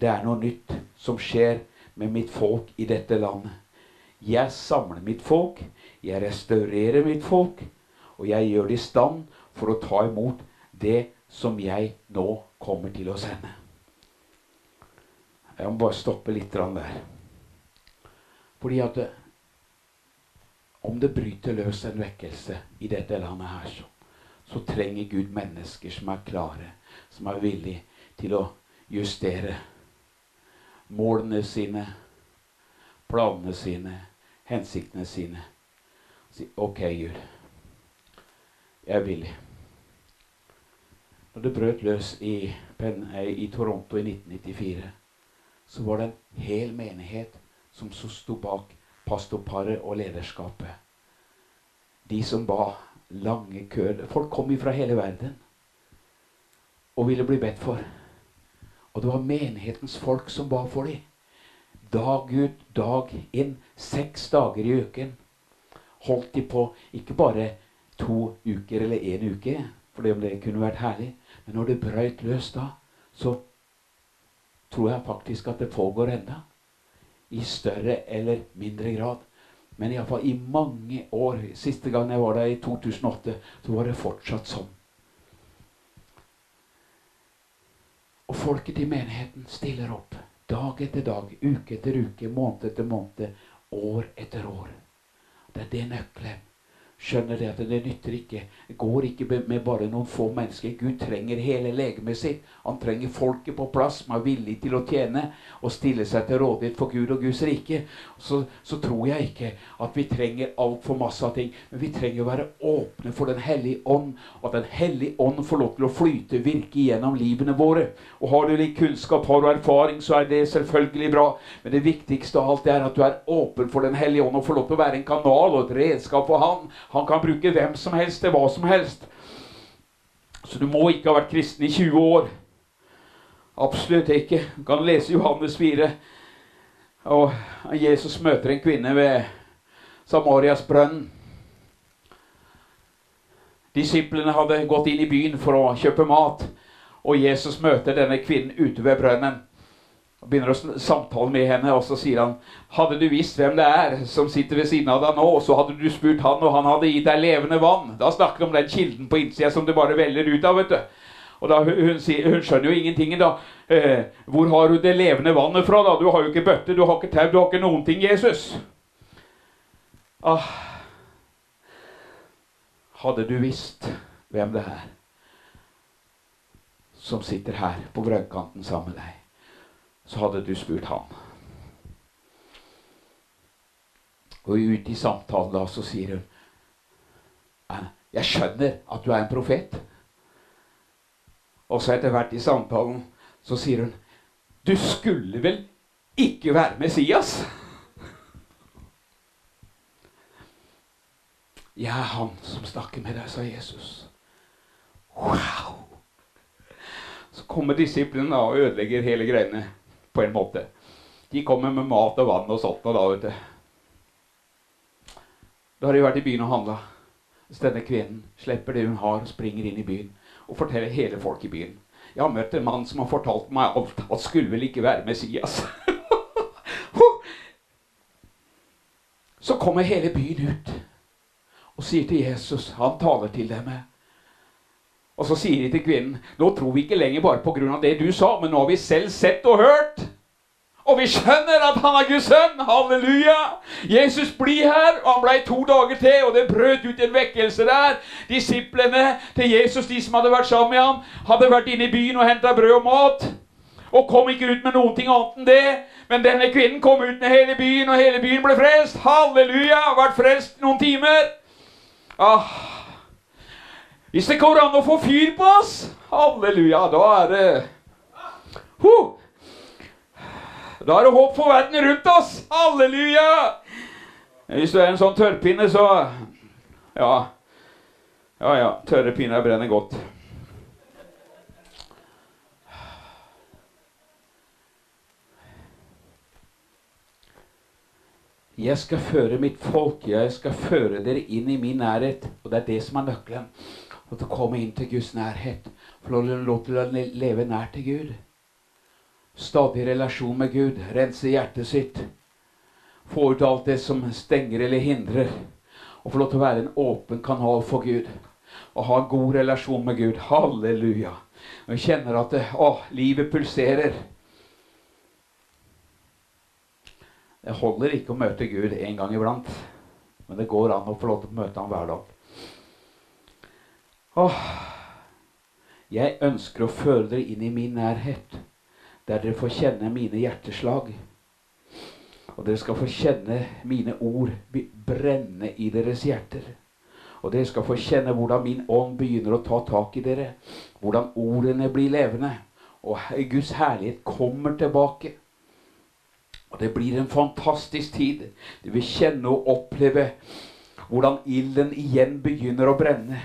Det er noe nytt som skjer med mitt folk i dette landet. Jeg samler mitt folk, jeg restaurerer mitt folk, og jeg gjør det i stand for å ta imot det som jeg nå kommer til å sende. Jeg må bare stoppe litt der. Fordi at om det bryter løs en vekkelse i dette landet her, så, så trenger Gud mennesker som er klare, som er villige til å justere målene sine, planene sine, hensiktene sine. Si OK, Gud. Jeg er villig. Når det brøt løs i, i Toronto i 1994, så var det en hel menighet som sto bak pastorparet og lederskapet. De som ba lange køer. Folk kom fra hele verden og ville bli bedt for. Og det var menighetens folk som ba for dem. Dag ut, dag inn. Seks dager i uken holdt de på ikke bare to uker eller én uke, for det kunne vært herlig, men når det brøt løs da, så tror jeg faktisk at det pågår enda. I større eller mindre grad. Men iallfall i mange år. Siste gang jeg var der, i 2008, så var det fortsatt sånn. Og folket i menigheten stiller opp. Dag etter dag, uke etter uke, måned etter måned, år etter år. Det er det nøkkelen skjønner det at det nytter ikke. Det går ikke med bare noen få mennesker. Gud trenger hele legemet sitt. Han trenger folket på plass som er villig til å tjene og stille seg til rådighet for Gud og Guds rike. Så, så tror jeg ikke at vi trenger altfor masse av ting. Men vi trenger å være åpne for Den hellige ånd. Og at Den hellige ånd får lov til å flyte, virke gjennom livene våre. Og har du litt kunnskap, har du erfaring, så er det selvfølgelig bra. Men det viktigste av alt er at du er åpen for Den hellige ånd og får lov til å være en kanal og et redskap for Han han kan bruke hvem som helst til hva som helst. Så du må ikke ha vært kristen i 20 år. Absolutt ikke. Du kan lese Johannes 4. Og Jesus møter en kvinne ved Samarias brønn. Disiplene hadde gått inn i byen for å kjøpe mat, og Jesus møter denne kvinnen ute ved brønnen begynner å samtale med henne, og så sier han Hadde du visst hvem det er som sitter ved siden av deg nå, så hadde du spurt han, og han hadde gitt deg levende vann. Da snakker vi om den kilden på innsida som det bare veller ut av. vet du. Og da, hun, hun, hun, skjønner jo ingenting. da. Eh, hvor har du det levende vannet fra? da? Du har jo ikke bøtte, du har ikke tau, du har ikke noen ting, Jesus. Ah. Hadde du visst hvem det er som sitter her på brønnkanten sammen med deg så hadde du spurt ham. Og ute i samtalen da så sier hun Jeg skjønner at du er en profet. Og så etter hvert i samtalen så sier hun Du skulle vel ikke være Messias? Jeg er han som snakker med deg, sa Jesus. Wow! Så kommer disiplene og ødelegger hele greiene på en måte. De kommer med mat og vann og sånt. Og da, vet du. da har de vært i byen og handla. Så denne kvinnen slipper det hun har, og springer inn i byen og forteller hele folk i byen. Jeg har møtt en mann som har fortalt meg alt. At skulle vel ikke være Messias. (laughs) Så kommer hele byen ut og sier til Jesus Han taler til dem. Og så sier de til kvinnen nå tror vi ikke lenger bare pga. det du sa, men nå har vi selv sett og hørt. Og vi skjønner at han er Guds sønn. Halleluja! Jesus blir her, og han ble to dager til, og det brøt ut en vekkelse der. Disiplene til Jesus, de som hadde vært sammen med ham, hadde vært inne i byen og henta brød og mat. Og kom ikke ut med noen ting annet enn det. Men denne kvinnen kom ut med hele byen, og hele byen ble frelst. Halleluja! Vært frelst noen timer. Ah, hvis det går an å få fyr på oss, halleluja, da er det huh. Da er det håp for verden rundt oss. Halleluja! Hvis du er en sånn tørrpinne, så Ja. Ja, ja. Tørre pinner brenner godt. Jeg skal føre mitt folk, jeg skal føre dere inn i min nærhet. Og det er det som er nøkkelen. Og til å komme inn til Guds nærhet. Få lov til å leve nær til Gud. Stadig relasjon med Gud. Rense hjertet sitt. Få ut alt det som stenger eller hindrer. Og få lov til å være en åpen kanal for Gud. Og ha en god relasjon med Gud. Halleluja. Og jeg kjenner at det, å, livet pulserer. Det holder ikke å møte Gud en gang iblant. Men det går an å få lov til å møte ham hver dag. Åh, jeg ønsker å føre dere inn i min nærhet, der dere får kjenne mine hjerteslag. Og dere skal få kjenne mine ord brenne i deres hjerter. Og dere skal få kjenne hvordan min ånd begynner å ta tak i dere. Hvordan ordene blir levende. Og Guds herlighet kommer tilbake. Og det blir en fantastisk tid. Du vil kjenne og oppleve hvordan ilden igjen begynner å brenne.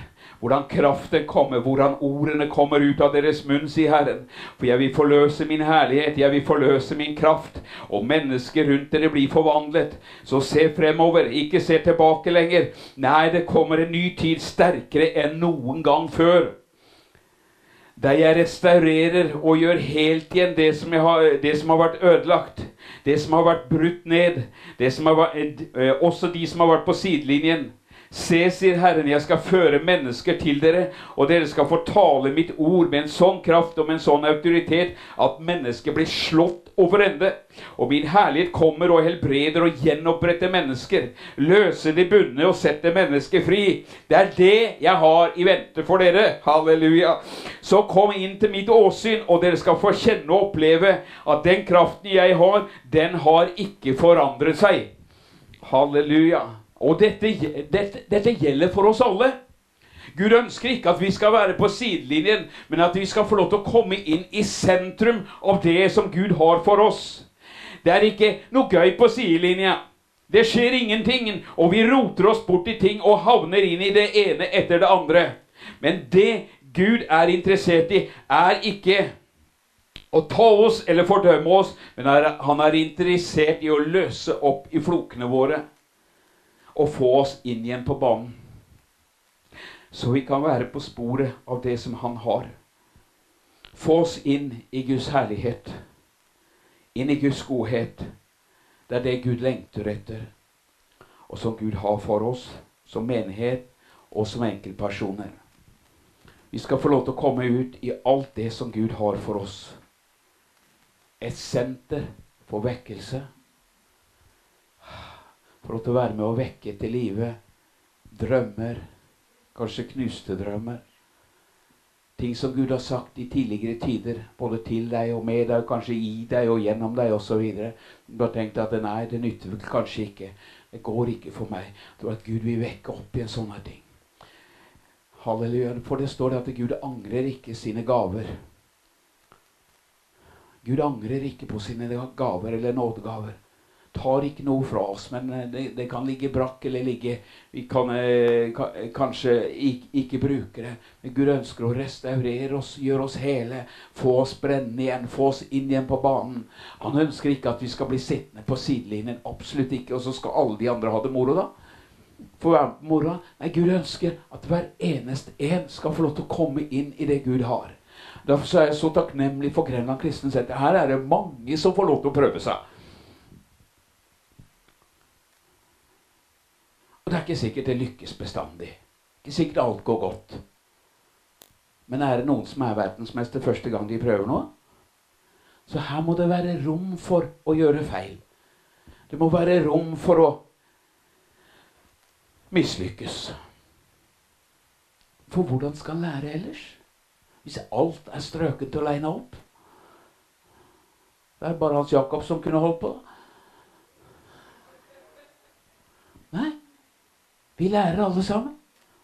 Hvordan kraften kommer, hvordan ordene kommer ut av deres munn, sier Herren. For jeg vil forløse min herlighet, jeg vil forløse min kraft. Og mennesker rundt dere blir forvandlet. Så se fremover, ikke se tilbake lenger. Nei, det kommer en ny tid sterkere enn noen gang før. Der jeg restaurerer og gjør helt igjen det som, har, det som har vært ødelagt. Det som har vært brutt ned. Har eh, også de som har vært på sidelinjen. Se, sier Herren, jeg skal føre mennesker til dere, og dere skal fortale mitt ord med en sånn kraft og med en sånn autoritet at mennesket blir slått over ende. Og min herlighet kommer og helbreder og gjenoppretter mennesker. Løser de bundne og setter mennesker fri. Det er det jeg har i vente for dere. Halleluja. Så kom inn til mitt åsyn, og dere skal få kjenne og oppleve at den kraften jeg har, den har ikke forandret seg. Halleluja. Og dette, dette, dette, gjelder for oss alle. Gud ønsker ikke at vi skal være på sidelinjen, men at vi skal få lov til å komme inn i sentrum av det som Gud har for oss. Det er ikke noe gøy på sidelinja. Det skjer ingenting, og vi roter oss bort i ting og havner inn i det ene etter det andre. Men det Gud er interessert i, er ikke å ta oss eller fordømme oss, men han er interessert i å løse opp i flokene våre og få oss inn igjen på banen. Så vi kan være på sporet av det som han har. Få oss inn i Guds herlighet, inn i Guds godhet. Det er det Gud lengter etter, og som Gud har for oss som menighet og som enkeltpersoner. Vi skal få lov til å komme ut i alt det som Gud har for oss. Et senter for vekkelse for å være med å vekke til live drømmer, kanskje knuste drømmer. Ting som Gud har sagt i tidligere tider, både til deg og med deg, kanskje i deg og gjennom deg osv. Du har tenkt at nei, det nytter vel kanskje ikke. Det går ikke for meg. Det var at Gud vil vekke opp igjen sånne ting. Halleluja. For det står det at Gud angrer ikke sine gaver. Gud angrer ikke på sine gaver eller nådegaver tar ikke noe fra oss, men eh, det, det kan ligge brakk eller ligge Vi kan eh, kanskje ikke, ikke, bruke det. Men Gud ønsker å restaurere oss, gjøre oss hele, få oss brennende igjen, få oss inn igjen på banen. Han ønsker ikke at vi skal bli sittende på sidelinjen. Absolutt ikke. Og så skal alle de andre ha det moro, da. Med på moroa. Nei, Gud ønsker at hver eneste en skal få lov til å komme inn i det Gud har. Derfor er jeg så takknemlig for Grenland kristne senter. Her er det mange som får lov til å prøve seg. Det er ikke sikkert det lykkes bestandig. Ikke sikkert alt går godt. Men er det noen som er verdensmester første gang de prøver noe? Så her må det være rom for å gjøre feil. Det må være rom for å mislykkes. For hvordan skal en lære ellers? Hvis alt er strøket og leina opp? Det er bare Hans Jakob som kunne holdt på. Nei. Vi lærer alle sammen.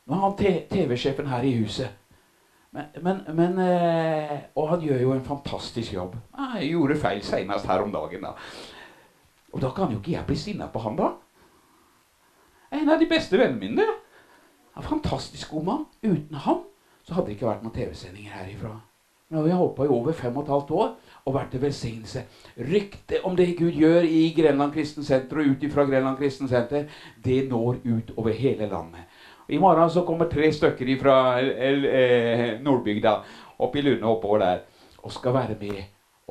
Nå er han TV-sjefen her i huset. Men, men, men, eh, Og han gjør jo en fantastisk jobb. Jeg gjorde feil senest her om dagen. da. Og da kan jo ikke jeg bli sinna på han, da. En av de beste vennene mine. En fantastisk god mann. Uten han så hadde det ikke vært noen TV-sendinger herifra. Nå har vi holdt på i over fem og et halvt år og vært til velsignelse. Ryktet om det Gud gjør i Grenland Kristen Senter og ut ifra Grenland Kristen Senter, det når ut over hele landet. I morgen så kommer tre stykker fra eh, Nordbygda opp i Lunde oppover der og skal være med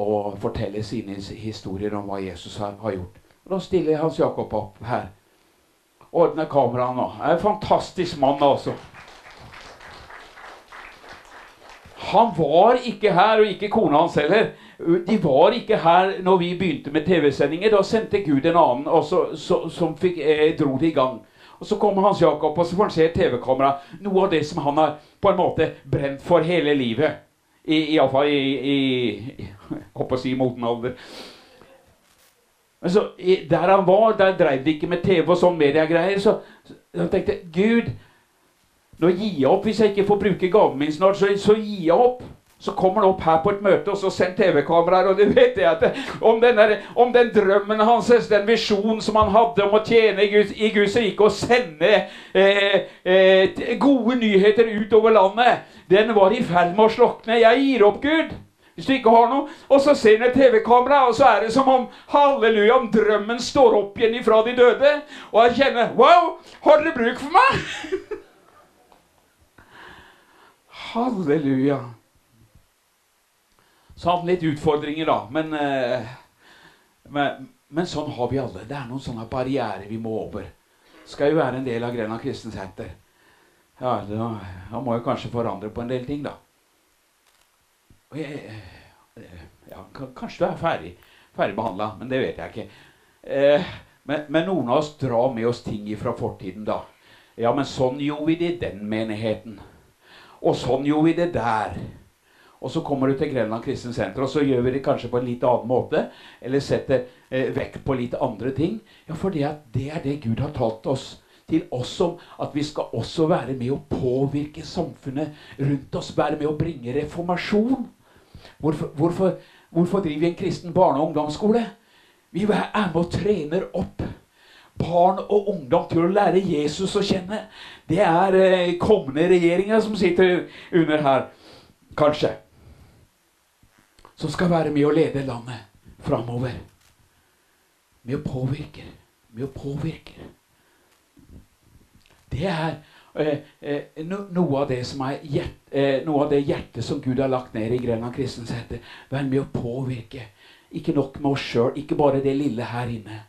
og fortelle sine historier om hva Jesus har, har gjort. Og da stiller Hans Jakob opp her. Ordner kameraet nå. Er en fantastisk mann, altså. Han var ikke her, og ikke kona hans heller. De var ikke her når vi begynte med TV-sendinger. Da sendte Gud en annen også, så, som fikk, eh, dro det i gang. Og Så kommer Hans Jakob, og så får han se TV-kamera. Noe av det som han har på en måte brent for hele livet. Iallfall i, i, i, (laughs) i, si moten alder. Men så, der han var, der dreiv de ikke med TV og sånn mediegreier. Så, så han tenkte Gud, nå gir jeg opp hvis jeg ikke får bruke gaven min snart. Så, så gir jeg opp. Så kommer han opp her på et møte, og så sender TV-kameraer. Og du (laughs) vet at det, om, denne, om, den drømmen hans, den visjonen som han hadde om å tjene i Guds, i Guds rike og sende eh, eh, gode nyheter utover landet, den var i ferd med å slokne. Jeg gir opp, Gud. Hvis du ikke har noe. Og så ser han et TV-kamera, og så er det som om halleluja, om drømmen står opp igjen ifra de døde. Og jeg kjenner Wow, har dere bruk for meg? (laughs) Halleluja. Så hadde han litt utfordringer, da. Men, eh, men, men, sånn har vi alle. Det er noen sånne barrierer vi må over. Skal jo være en del av Grenland Kristen Senter. Ja, da, da må jeg kanskje forandre på en del ting, da. Jeg, ja, kanskje du er ferdig, ferdigbehandla, men det vet jeg ikke. Eh, men, men, noen av oss drar med oss ting fra fortiden, da. Ja, men sånn gjorde vi det i den menigheten. Og sånn gjorde vi det der. Og så kommer du til Grenland Kristent Senter, og så gjør vi det kanskje på en litt annen måte. Eller setter eh, vekt på litt andre ting. Ja, for det, det er det Gud har talt oss til oss om. At vi skal også være med å påvirke samfunnet rundt oss. Være med å bringe reformasjon. Hvorfor, hvorfor, hvorfor driver vi en kristen barne- og ungdomsskole? Vi er med og trener opp barn og ungdom til å lære Jesus å kjenne. Det er eh, kommende regjeringer som sitter under her, kanskje som skal være med å lede landet framover. Med å påvirke. Med å påvirke. Det er eh, eh, no, noe av det er hjert, noe av det hjertet som Gud har lagt ned i Grenland kristensenter. Vær med å påvirke. Ikke nok med oss sjøl, ikke bare det lille her inne.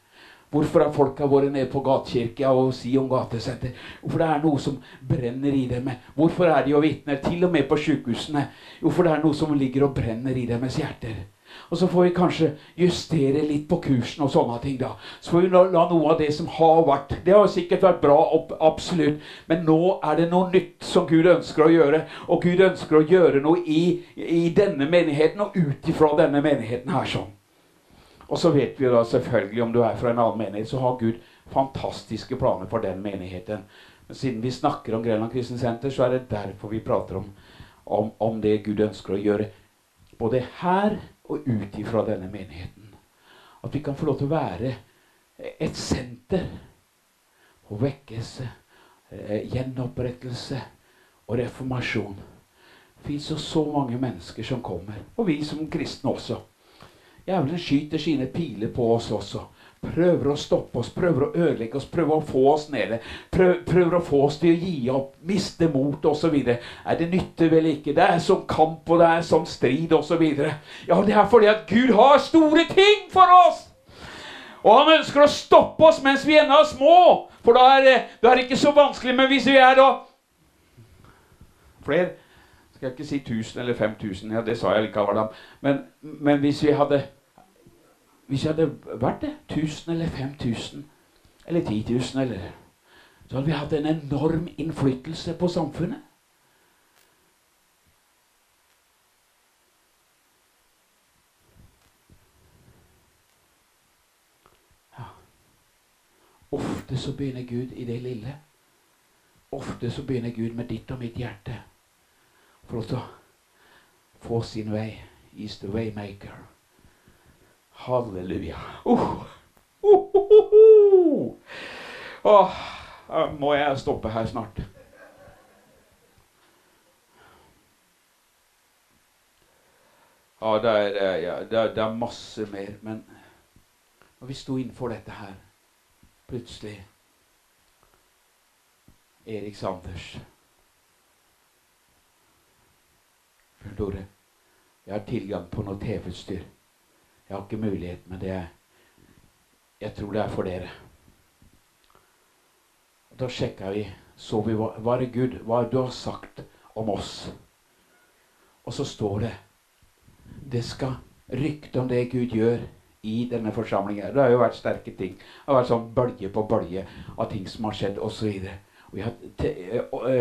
Hvorfor har folka vært nede på gatekirka og si om gatesenter? Hvorfor det er noe som brenner i dem. Hvorfor er de og vitner, til og med på sykehusene? Hvorfor det er noe som ligger og brenner i deres hjerter. Og så får vi kanskje justere litt på kursen og sånne ting. da. Så får vi la noe av det som har vært Det har sikkert vært bra, absolutt. Men nå er det noe nytt som Gud ønsker å gjøre. Og Gud ønsker å gjøre noe i, i denne menigheten og ut ifra denne menigheten her sånn. Og så vet vi da selvfølgelig, om du er fra en annen menighet, så har Gud fantastiske planer for den menigheten. Men siden vi snakker om Grenland Kristen Senter, så er det derfor vi prater om, om, om det Gud ønsker å gjøre. Både her og ut ifra denne menigheten. At vi kan få lov til å være et senter for vekkelse, eh, gjenopprettelse og reformasjon. Det fins jo så mange mennesker som kommer. Og vi som kristne også. Djevelen skyter sine piler på oss også. Prøver å stoppe oss, prøver å ødelegge oss, prøver å få oss nede. Prøver, å få oss til å gi opp, miste mot osv. Det nytte vel ikke. Det er som kamp, og det er som strid osv. Ja, det er fordi at Gud har store ting for oss! Og han ønsker å stoppe oss mens vi ennå er små. For er, da er det ikke så vanskelig. Men hvis vi er da Flere skal jeg ikke si 1000 eller 5000. Ja, det sa jeg likevel. Men, men hvis vi hadde hvis jeg hadde vært det, 1000 eller 5000 eller 10 000 eller Så hadde vi hatt en enorm innflytelse på samfunnet. Ja. Ofte så begynner Gud i det lille. Ofte så begynner Gud med ditt og mitt hjerte for å få sin vei. Is the waymaker. Halleluja. Uh. Uh, uh, uh, uh. må jeg stoppe her snart? Ja, det er, ja, det er, det er masse mer. Men når vi sto innenfor dette her, plutselig Erik Sanders Tore, jeg har tilgang på noe TV-utstyr. Jeg har ikke mulighet, men det Jeg tror det er for dere. Da sjekka vi, så vi hva, hva er det du har sagt om oss. Og så står det Det skal rykte om det Gud gjør i denne forsamlingen. Det har jo vært sterke ting. Det har vært sånn bølge på bølge av ting som har skjedd, osv.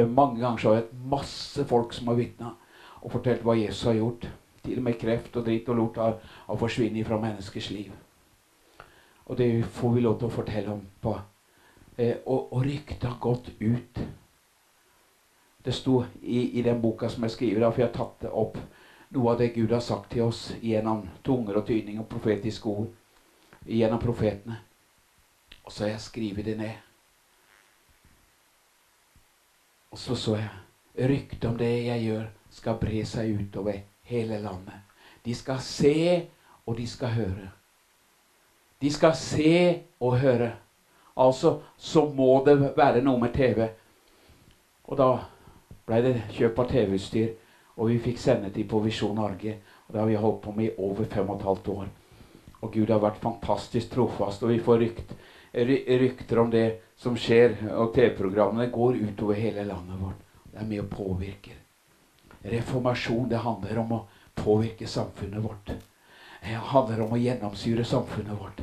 Mange ganger så har vi hatt masse folk som har vitna og fortalt hva Jesus har gjort. Til og med kreft og dritt og lort har, har forsvunnet fra menneskers liv. Og det får vi lov til å fortelle om på. Eh, og, og ryktet har gått ut. Det sto i, i, den boka som jeg skriver, for jeg har tatt opp noe av det Gud har sagt til oss gjennom tunger og tydning og profetiske ord. Gjennom profetene. Og så har jeg skrevet det ned. Og så så jeg ryktet om det jeg gjør skal bre seg utover hele landet. De skal se, og de skal høre. De skal se og høre. Altså så må det være noe med TV. Og da ble det kjøp av TV-utstyr, og vi fikk sende dem på Visjon Norge. Og Det har vi holdt på med i over fem og et halvt år. Og Gud har vært fantastisk trofast. Og vi får rykt, ry, rykter om det som skjer, og TV-programmene går utover hele landet vårt. Det er med å påvirke. Reformasjon det handler om å påvirke samfunnet vårt. Det handler om å gjennomsyre samfunnet vårt.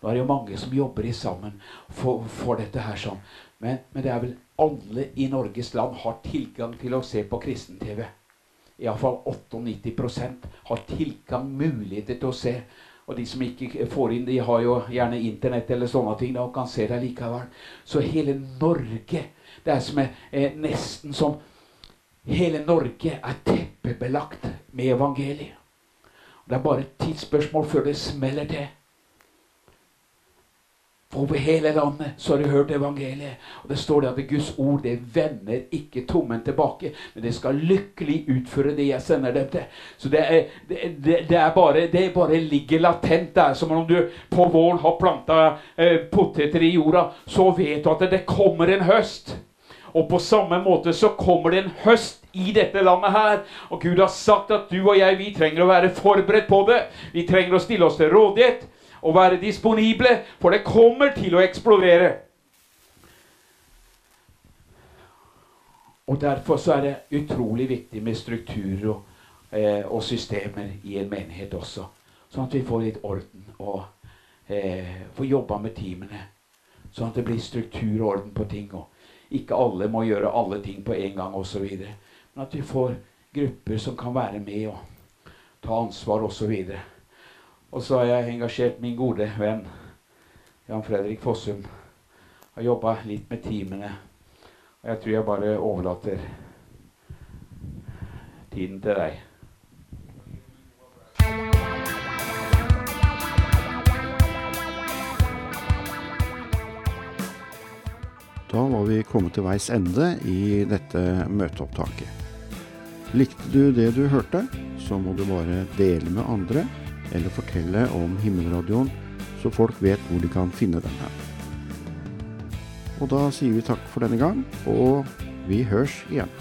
Nå er det jo mange som jobber i sammen for, for dette her sånn. Men, men, det er vel alle i Norges land har tilgang til å se på kristen-TV. Iallfall 98% har tilgang, muligheter til å se. Og de som ikke får inn, de har jo gjerne Internett eller sånne ting da, og kan se det likevel. Så hele Norge Det er som er, er nesten som Hele Norge er teppebelagt med evangeliet. Det er bare et tidsspørsmål før det smeller til. For over hele landet så har du hørt evangeliet. Og det står det at Guds ord det vender ikke tommen tilbake, men det skal lykkelig utføre det jeg sender dem til. Så det, er, det, det er bare, det bare ligger latent der. Som om du på våren har planta eh, poteter i jorda. Så vet du at det kommer en høst. Og på samme måte så kommer det en høst i dette landet her. Og Gud har sagt at du og jeg vi trenger å være forberedt på det. Vi trenger å stille oss til rådighet og være disponible, for det kommer til å eksplodere. Og Derfor så er det utrolig viktig med strukturer og, eh, og systemer i en menighet også. Sånn at vi får litt orden og eh, får jobba med teamene. Sånn at det blir struktur og orden på ting. og ikke alle må gjøre alle ting på en gang osv. Men at vi får grupper som kan være med og ta ansvar osv. Og så har jeg engasjert min gode venn Jan Fredrik Fossum. Har jobba litt med teamene. Og jeg tror jeg bare overlater tiden til deg. Da var vi kommet til veis ende i dette møteopptaket. Likte du det du hørte, så må du bare dele med andre, eller fortelle om Himmelradioen, så folk vet hvor de kan finne den her. Og da sier vi takk for denne gang, og vi hørs igjen.